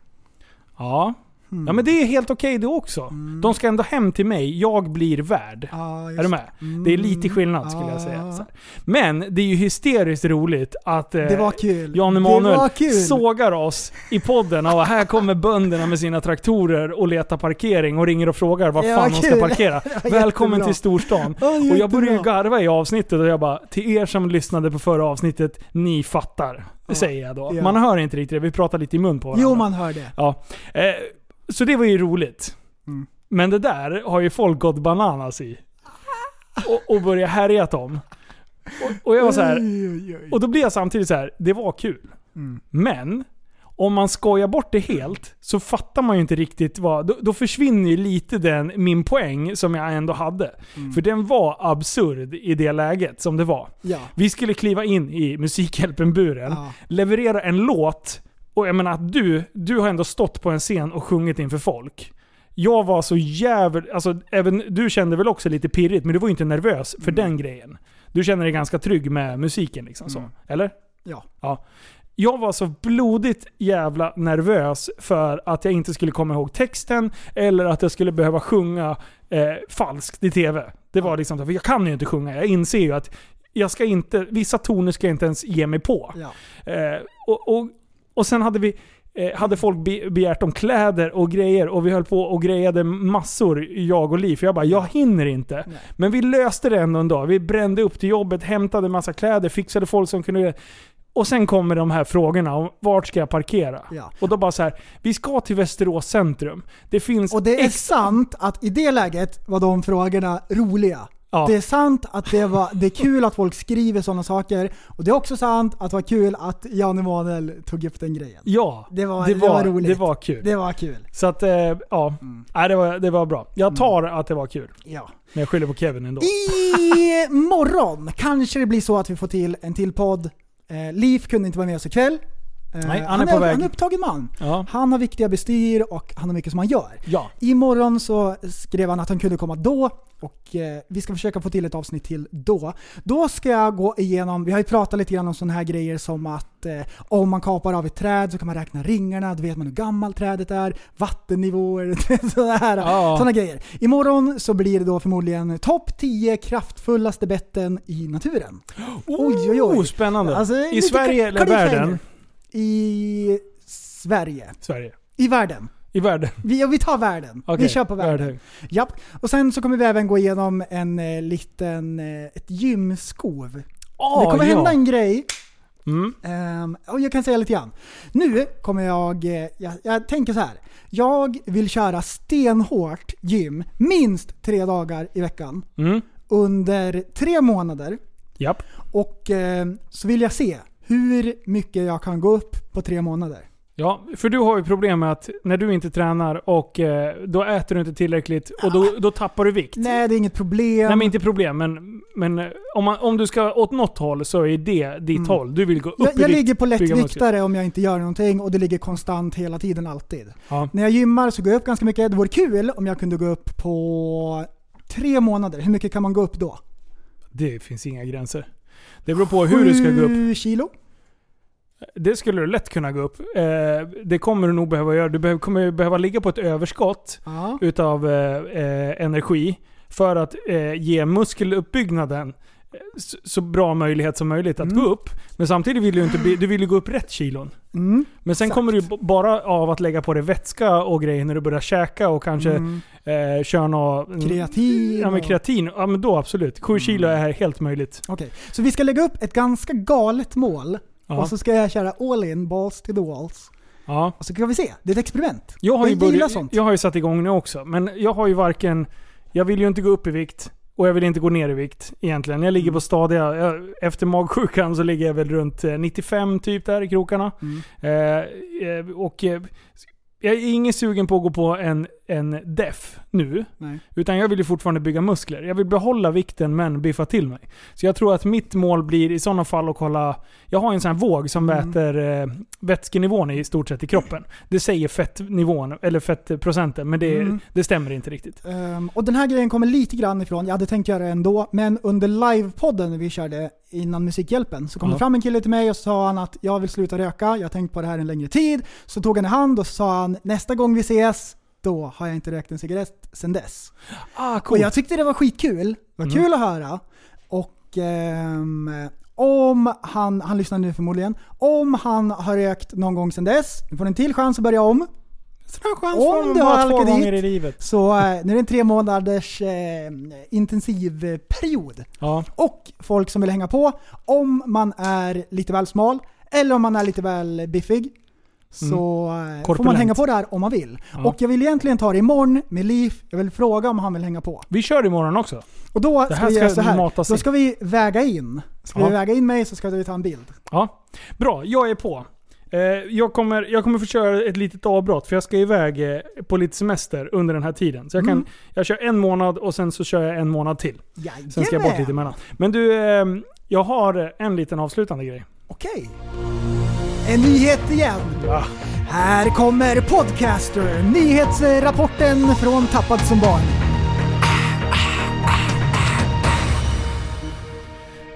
Ja. Hmm. Ja men det är helt okej det också. De ska ändå hem till mig, jag blir värd. Ja, just Är du med? Det är lite skillnad skulle jag säga. Ah. Så här. Men det är ju hysteriskt roligt att eh, Det var kul. Jan Emanuel sågar oss i podden och här kommer bönderna med sina traktorer och letar parkering och ringer och frågar var fan de ska parkera. Välkommen jättebra. till storstan. Ja, och jag började ju garva i avsnittet och jag bara, till er som lyssnade på förra avsnittet, ni fattar. Säger jag då. Ja. Man hör inte riktigt det, vi pratar lite i mun på varandra. Jo, man hör det. Ja. Eh, så det var ju roligt. Mm. Men det där har ju folk gått bananas i. Och, och börjat härjat om. Och, och jag var så här, och då blir jag samtidigt så här, det var kul. Mm. Men, om man skojar bort det helt så fattar man ju inte riktigt vad... Då, då försvinner ju lite den, min poäng som jag ändå hade. Mm. För den var absurd i det läget som det var. Ja. Vi skulle kliva in i Musikhjälpen-buren, Ja. leverera en låt. Och jag menar att du, du har ändå stått på en scen och sjungit inför folk. Jag var så jävligt, alltså även du kände väl också lite pirrigt, men du var ju inte nervös för den grejen. Du känner dig ganska trygg med musiken liksom så. Eller? Ja. Ja. Jag var så blodigt jävla nervös för att jag inte skulle komma ihåg texten eller att jag skulle behöva sjunga eh, falskt i TV. Det var liksom för jag kan ju inte sjunga. Jag inser ju att jag ska inte, vissa toner ska jag inte ens ge mig på. Ja. Eh, och, och, och sen hade vi eh, hade folk be begärt om kläder och grejer och vi höll på och grejade massor, jag och Liv. För jag bara, jag hinner inte. Men vi löste det ändå en dag. Vi brände upp till jobbet, hämtade massa kläder, fixade folk som kunde... Och sen kommer de här frågorna om vart ska jag parkera? Ja. Och då bara så här, vi ska till Västerås centrum. Det finns Och det är sant att i det läget var de frågorna roliga. Ja. Det är sant att det, var, det är kul att folk skriver sådana saker. Och det är också sant att det var kul att Jan Emanuel tog upp den grejen. Ja, Det var, det det var, var, roligt. det var kul. Det var kul. Så att, eh, ja. Nej, det, var, det var bra. Jag tar att det var kul. Ja. Men jag skyller på Kevin ändå. I morgon kanske det blir så att vi får till en till podd. Eh, Liv kunde inte vara med oss ikväll. Eh, Nej, han är på väg. Han är upptagen man. Ja. Han har viktiga bestyr och han har mycket som han gör. Ja. Imorgon så skrev han att han kunde komma då och eh, vi ska försöka få till ett avsnitt till då. Då ska jag gå igenom, vi har ju pratat lite grann om sådana här grejer som att eh, om man kapar av ett träd så kan man räkna ringarna, då vet man hur gammalt trädet är, vattennivåer, sådana här Ja. såna grejer. Imorgon så blir det då förmodligen topp 10 kraftfullaste betten i naturen. Oj, oj, oj. Oh, spännande. Alltså, I Sverige eller världen? I Sverige. Sverige. I världen. I världen. Vi, ja, vi tar världen. Okej, Vi kör på världen. världen. Japp. Och sen så kommer vi även gå igenom en eh, liten, eh, ett gymskov. Åh, det kommer ja. hända en grej. Mm. Ehm, och jag kan säga lite grann. Nu kommer jag, eh, jag, jag tänker så här. Jag vill köra stenhårt gym minst tre dagar i veckan Mm. under tre månader. Japp. Och eh, så vill jag se hur mycket jag kan gå upp på tre månader. Ja, för du har ju problem med att när du inte tränar och eh, då äter du inte tillräckligt och då, då tappar du vikt. Nej, det är inget problem. Nej men inte problem, men, men eh, om, man, om du ska åt något håll så är det ditt håll. Du vill gå upp Mm. jag i jag ligger på lättviktare om jag inte gör någonting och det ligger konstant hela tiden alltid. Ja. När jag gymmar så går jag upp ganska mycket. Det vore kul om jag kunde gå upp på tre månader. Hur mycket kan man gå upp då? Det finns inga gränser. Det beror på hur du ska gå upp. Kilo? Det skulle du lätt kunna gå upp. Eh, det kommer du nog behöva göra. Du behöver, kommer behöva ligga på ett överskott Ja. utav eh, eh, energi för att eh, ge muskeluppbyggnaden så, bra möjlighet som möjligt att gå upp. Men samtidigt vill du inte du vill ju gå upp rätt kilon. Mm. Men sen Exakt. kommer du bara av att lägga på dig vätska och grejer när du börjar käka och kanske Mm. eh, köra något... Kreatin Ja men kreatin, ja men då absolut. 7 kilo är helt möjligt. Okej, så vi ska lägga upp ett ganska galet mål. Ja. Och så ska jag köra all in, balls to the walls. Ja. Och så kan vi se. Det är ett experiment. Jag har, ju gillar börjat, jag har ju satt igång nu också, men jag har ju varken... Jag vill ju inte gå upp i vikt och jag vill inte gå ner i vikt egentligen. Jag ligger på stadiga... Jag, efter magsjukan så ligger jag väl runt eh, 95 typ där i krokarna. Mm. Eh, eh, och eh, jag är ingen sugen på att gå på en, en def nu. Nej. Utan jag vill ju fortfarande bygga muskler. Jag vill behålla vikten men biffa till mig. Så jag tror att mitt mål blir i sådana fall att kolla... Jag har en sån här våg som Mm. mäter eh, vätskenivån i stort sett i kroppen. Det säger fettnivån, eller fettprocenten, men det, Mm. det stämmer inte riktigt. Ehm, och den här grejen kommer lite grann ifrån, jag hade tänkt göra det ändå, men under livepodden vi körde innan Musikhjälpen så kom Ja. det fram en kille till mig och så sa han att jag vill sluta röka, jag har tänkt på det här en längre tid. Så tog han i hand och så sa han nästa gång vi ses, då har jag inte rökt en cigarett sedan dess. Ah, Och coolt. jag tyckte det var skitkul. Det var Mm. kul att höra. Och ehm, om han, han lyssnar nu förmodligen, om han har rökt någon gång sedan dess, nu får du en till chans att börja om. Om du har halkat dit. i livet. Så eh, nu är det en tre månaders eh, intensiv period. Ja. Och folk som vill hänga på, om man är lite väl smal eller om man är lite väl biffig. Så eh, får man hänga på där om man vill. Ja. Och jag vill egentligen ta det imorgon med Liv. Jag vill fråga om han vill hänga på. Vi kör imorgon också. Och då ska vi göra så här. Då ska vi väga in. Ska Ja. vi väga in mig så ska vi ta en bild. Ja. Bra, jag är på. Eh, jag, kommer, jag kommer få köra ett litet avbrott för jag ska iväg eh, på lite semester under den här tiden. Så jag, kan, Mm. jag kör en månad och sen så kör jag en månad till. Jajamän. Sen ska jag bort lite emellan. Men du, jag har en liten avslutande grej. Okej. En nyhet igen. Ah. Här kommer Podcaster, nyhetsrapporten från Tappad som barn.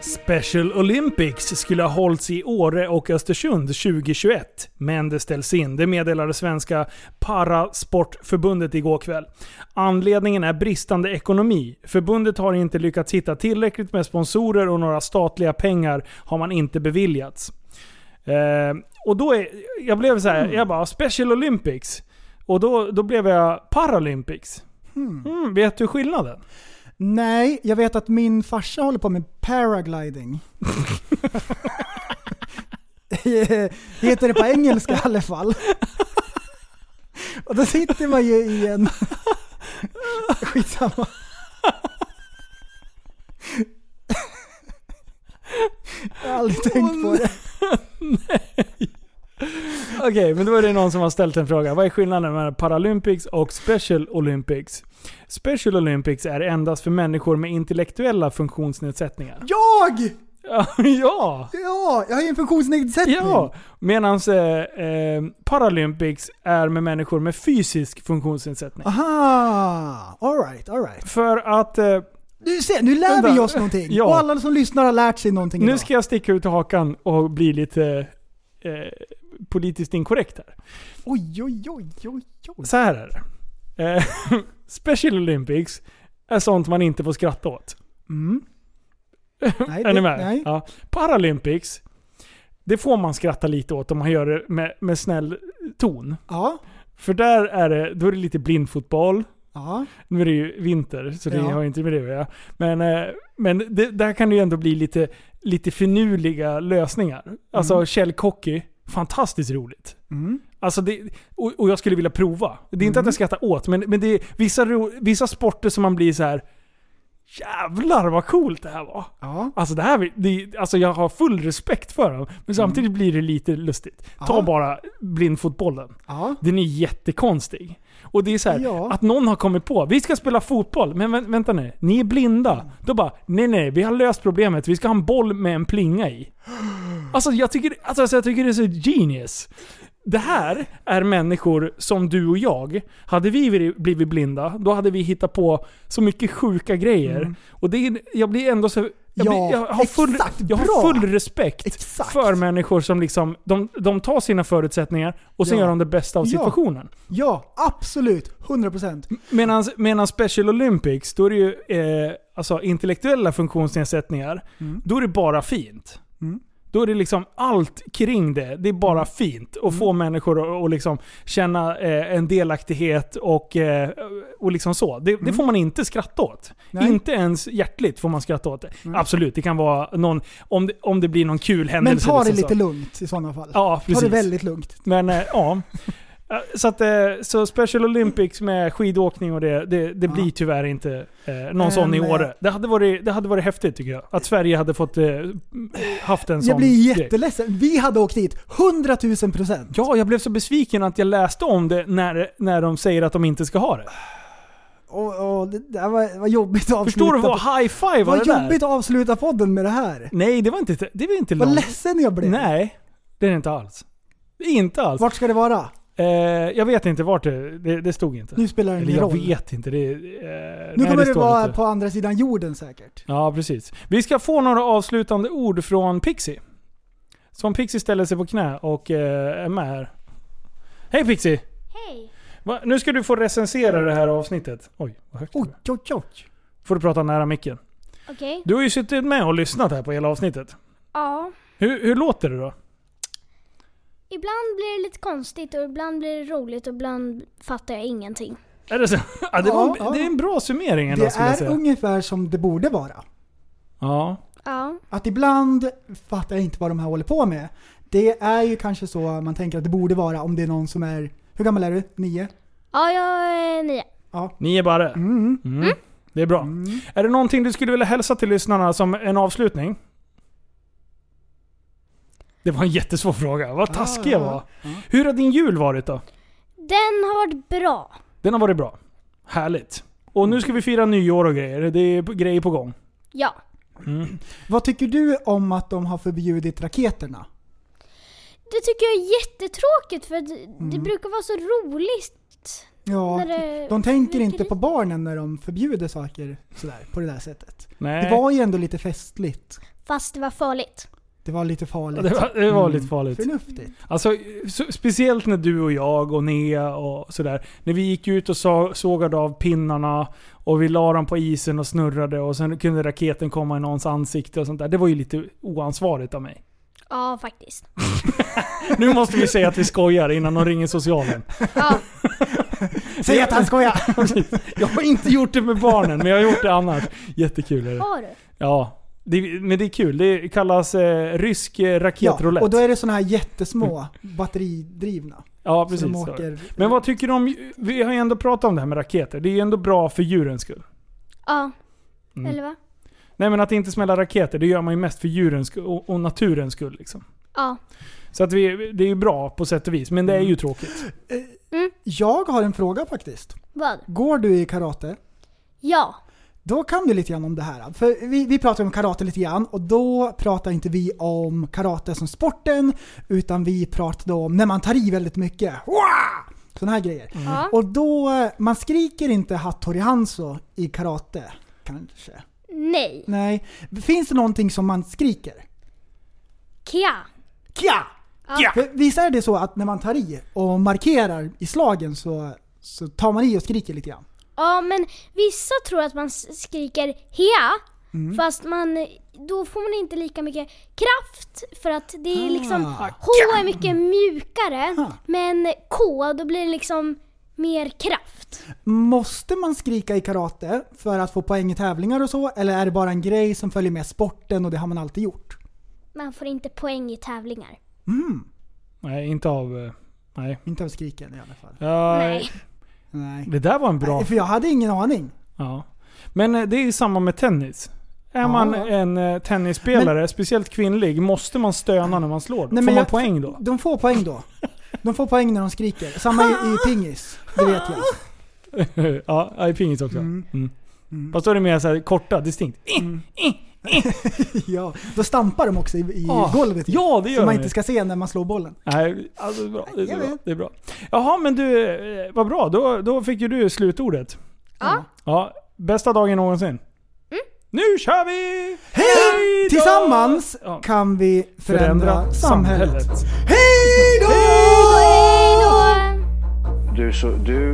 Special Olympics skulle ha hållits i Åre och Östersund 2021, men det ställs in. Det meddelade Svenska Parasportförbundet igår kväll. Anledningen är bristande ekonomi. Förbundet har inte lyckats hitta tillräckligt med sponsorer och några statliga pengar har man inte beviljats. Eh, och då är, jag blev så här, jag bara Special Olympics. Och då, då blev jag Paralympics. Mm, vet du skillnaden? Nej, jag vet att min farsa håller på med paragliding. Heter det på engelska i alla fall. Och då sitter man ju i en... Skitsamma. Jag har aldrig tänkt på det. Okej, men då är det någon som har ställt en fråga. Vad är skillnaden mellan Paralympics och Special Olympics? Special Olympics är endast för människor med intellektuella funktionsnedsättningar. Jag! Ja, ja! Ja, jag har ju en funktionsnedsättning. Ja! Medan eh, eh, Paralympics är med människor med fysisk funktionsnedsättning. Aha! Alright, alright. För att... Eh, Du ser, nu lär Vänta. vi oss någonting. Ja. Och alla som lyssnar har lärt sig någonting nu idag. ska jag sticka ut hakan och bli lite eh, politiskt inkorrekt här. Oj, oj, oj, oj, oj. Så här är det. Eh, Special Olympics är sånt man inte får skratta åt. Mm. Nej, är ni med? nej. Ja. Paralympics, det får man skratta lite åt om man gör det med, med snäll ton. Ja, För där är det, då är det lite blindfotboll. Ja. Nu är det ju vinter, så det Ja. har inte med det att göra. Men, eh, men det, där kan det ju ändå bli lite, lite finurliga lösningar. Alltså källkocky, fantastiskt roligt. Mm. Alltså det, och, och jag skulle vilja prova. Det är inte att jag skrattar åt, men, men det är vissa, ro, vissa sporter som man blir så här. Jävlar vad coolt det här var. Ja. Alltså, det här, det, alltså jag har full respekt för dem, men samtidigt blir det lite lustigt. Ta Ja. bara blindfotbollen. Ja. Den är jättekonstig. Och det är så här, Ja. att någon har kommit på, vi ska spela fotboll, men vä- vänta nu, ni är blinda. Då bara, nej nej, vi har löst problemet, vi ska ha en boll med en plinga i. Alltså jag tycker, alltså, jag tycker det är så genius. Det här är människor som du och jag. Hade vi blivit- blinda, då hade vi hittat på så mycket sjuka grejer. Och det är, jag blir ändå så... Jag, Ja, blir, jag, har, full, exakt, jag har full respekt Exakt. för människor som liksom, de, de tar sina förutsättningar och sen Ja. gör de det bästa av Ja. situationen. Ja, absolut. 100%. Medan, medan Special Olympics, då är det ju eh, alltså intellektuella funktionsnedsättningar. Då är det bara fint. Mm. Då är det liksom allt kring det. Det är bara fint. Och få människor att liksom känna eh, en delaktighet och, eh, och liksom så. Det, det får man inte skratta åt. Nej. Inte ens hjärtligt får man skratta åt det. Absolut, det kan vara någon, om det, om det blir någon kul Men händelse. ta det liksom lite så. lugnt i sådana fall. Ja, ta precis. det väldigt lugnt. Men eh, ja. Så, att, eh, så Special Olympics med skidåkning och det, det, det blir tyvärr inte eh, någon sån i eh, Åre. Det hade, varit, det hade varit häftigt tycker jag. Att Sverige hade fått eh, haft en sån Jag blir grej. jätteledsen. Vi hade åkt dit 100 000 procent. Ja, jag blev så besviken att jag läste om det när, när de säger att de inte ska ha det. Och, och det där var, var jobbigt att avsluta. Förstår du vad high five var vad det där? jobbigt att avsluta podden med det här. Nej, det var inte, det var inte Vad långt. ledsen jag blev. Nej, det är det inte alls. Inte alls. Vart ska det vara? Eh, jag vet inte vart det, det, det stod inte. Nu spelar det Eller ingen jag roll. vet inte. Det, eh, Nu nej, kommer det, står vara inte. på andra sidan jorden säkert. Ja, precis. Vi ska få några avslutande ord från Pixie. Som Pixie ställer sig på knä och eh, är med här. Hej Pixie! Hej. Va? Nu ska du få recensera det här avsnittet. Oj, vad högt det Oj, oj, oj. Får du prata nära micken. Okej. Du har ju suttit med och lyssnat här på hela avsnittet. Ja. Hur, hur låter det då? Ibland blir det lite konstigt och ibland blir det roligt och ibland fattar jag ingenting. Är det, så? Ja, det, Ja, en- ja. det är en bra summering ändå Det skulle jag är säga. ungefär som det borde vara. Ja. Ja. Att ibland fattar jag inte vad de här håller på med. Det är ju kanske så man tänker att det borde vara om det är någon som är... Hur gammal är du? Nio? Ja, jag är nio. Ja. Ni är bara. Mm. Mm. Det är bra. Är det någonting du skulle vilja hälsa till lyssnarna som en avslutning? Det var en jättesvår fråga. Vad taskig jag var. Hur har din jul varit då? Den har varit bra. Den har varit bra. Härligt. Och nu ska vi fira nyår och grejer. Det är grejer på gång. Ja. Mm. Vad tycker du om att de har förbjudit raketerna? Det tycker jag är jättetråkigt för att det brukar vara så roligt. Ja, När det de tänker inte på barnen när de förbjuder saker sådär, på det där sättet. Nej. Det var ju ändå lite festligt. Fast det var farligt. Det var lite farligt. Ja, det var, det var Mm. lite farligt. Förnuftigt. Alltså, så, speciellt när du och jag och Nea och sådär. När vi gick ut och så, sågade av pinnarna och vi la dem på isen och snurrade och sen kunde raketen komma i någons ansikte och sånt där. Det var ju lite oansvarigt av mig. Ja, faktiskt. Nu måste vi säga att vi skojar innan de ringer socialen. Ja. Säg att han skojar! Jag har inte gjort det med barnen, men jag har gjort det annars. Jättekul är det. Har du? Ja. Det, men det är kul. Det kallas eh, rysk eh, Ja, raketroulette. och då är det såna här jättesmå batteridrivna. Ja, precis. åker... Men vad tycker du om... Vi har ju ändå pratat om det här med raketer. Det är ju ändå bra för djurens skull. Ja. Mm. Eller va? Nej men att inte smälla raketer, det gör man ju mest för djurens skull och, och naturens skull. Liksom. Ja. Så att vi, det är ju bra på sätt och vis, men det är ju tråkigt. Jag har en fråga faktiskt. Vad? Går du i karate? Ja. Då kan du lite grann om det här. För vi, vi pratar om karate lite grann och då pratar inte vi om karate som sporten utan vi pratade om när man tar i väldigt mycket. Sådana här grejer. Ja. Och då, man skriker inte Hattori Hanzo i karate kanske? Nej. Nej. Finns det någonting som man skriker? Kja. Kja! Ja. För Visst är det så att när man tar i och markerar i slagen så, så tar man i och skriker lite grann? Ja, men vissa tror att man skriker hea, Mm. fast man, då får man inte lika mycket kraft för att det är liksom, Ah. H är mycket mjukare, Ah. men K, då blir det liksom mer kraft. Måste man skrika i karate för att få poäng i tävlingar och så? Eller är det bara en grej som följer med sporten och det har man alltid gjort? Man får inte poäng i tävlingar. Mm. Nej, inte av... eh, Nej. Inte av skriken i alla fall. Ja, Nej. Nej. Det där var en bra... Nej, För jag hade ingen aning. Ja. Men eh, det är ju samma med tennis. Är Ja. man en eh, tennisspelare, speciellt kvinnlig, måste man stöna när man slår? Nej, Får men man jag- poäng då? De får poäng då. De får poäng när de skriker. Samma i, i pingis. Det vet jag. ja, i pingis också. Mm. Mm. Fast då är det mer så här korta, distinkt. ja, då stampar de också i, i Ah, golvet. ja, det gör Som man de. inte ska se när man slår bollen. Nej, alltså det är bra. Det är, bra. det är bra. Jaha, men du, eh, vad bra. Då, då fick ju du slutordet. Ja. Ja, bästa dagen någonsin. Nu kör vi! Hej! då! Tillsammans Ja. kan vi förändra, Förändra samhället. samhället. Hej då! Du, så, du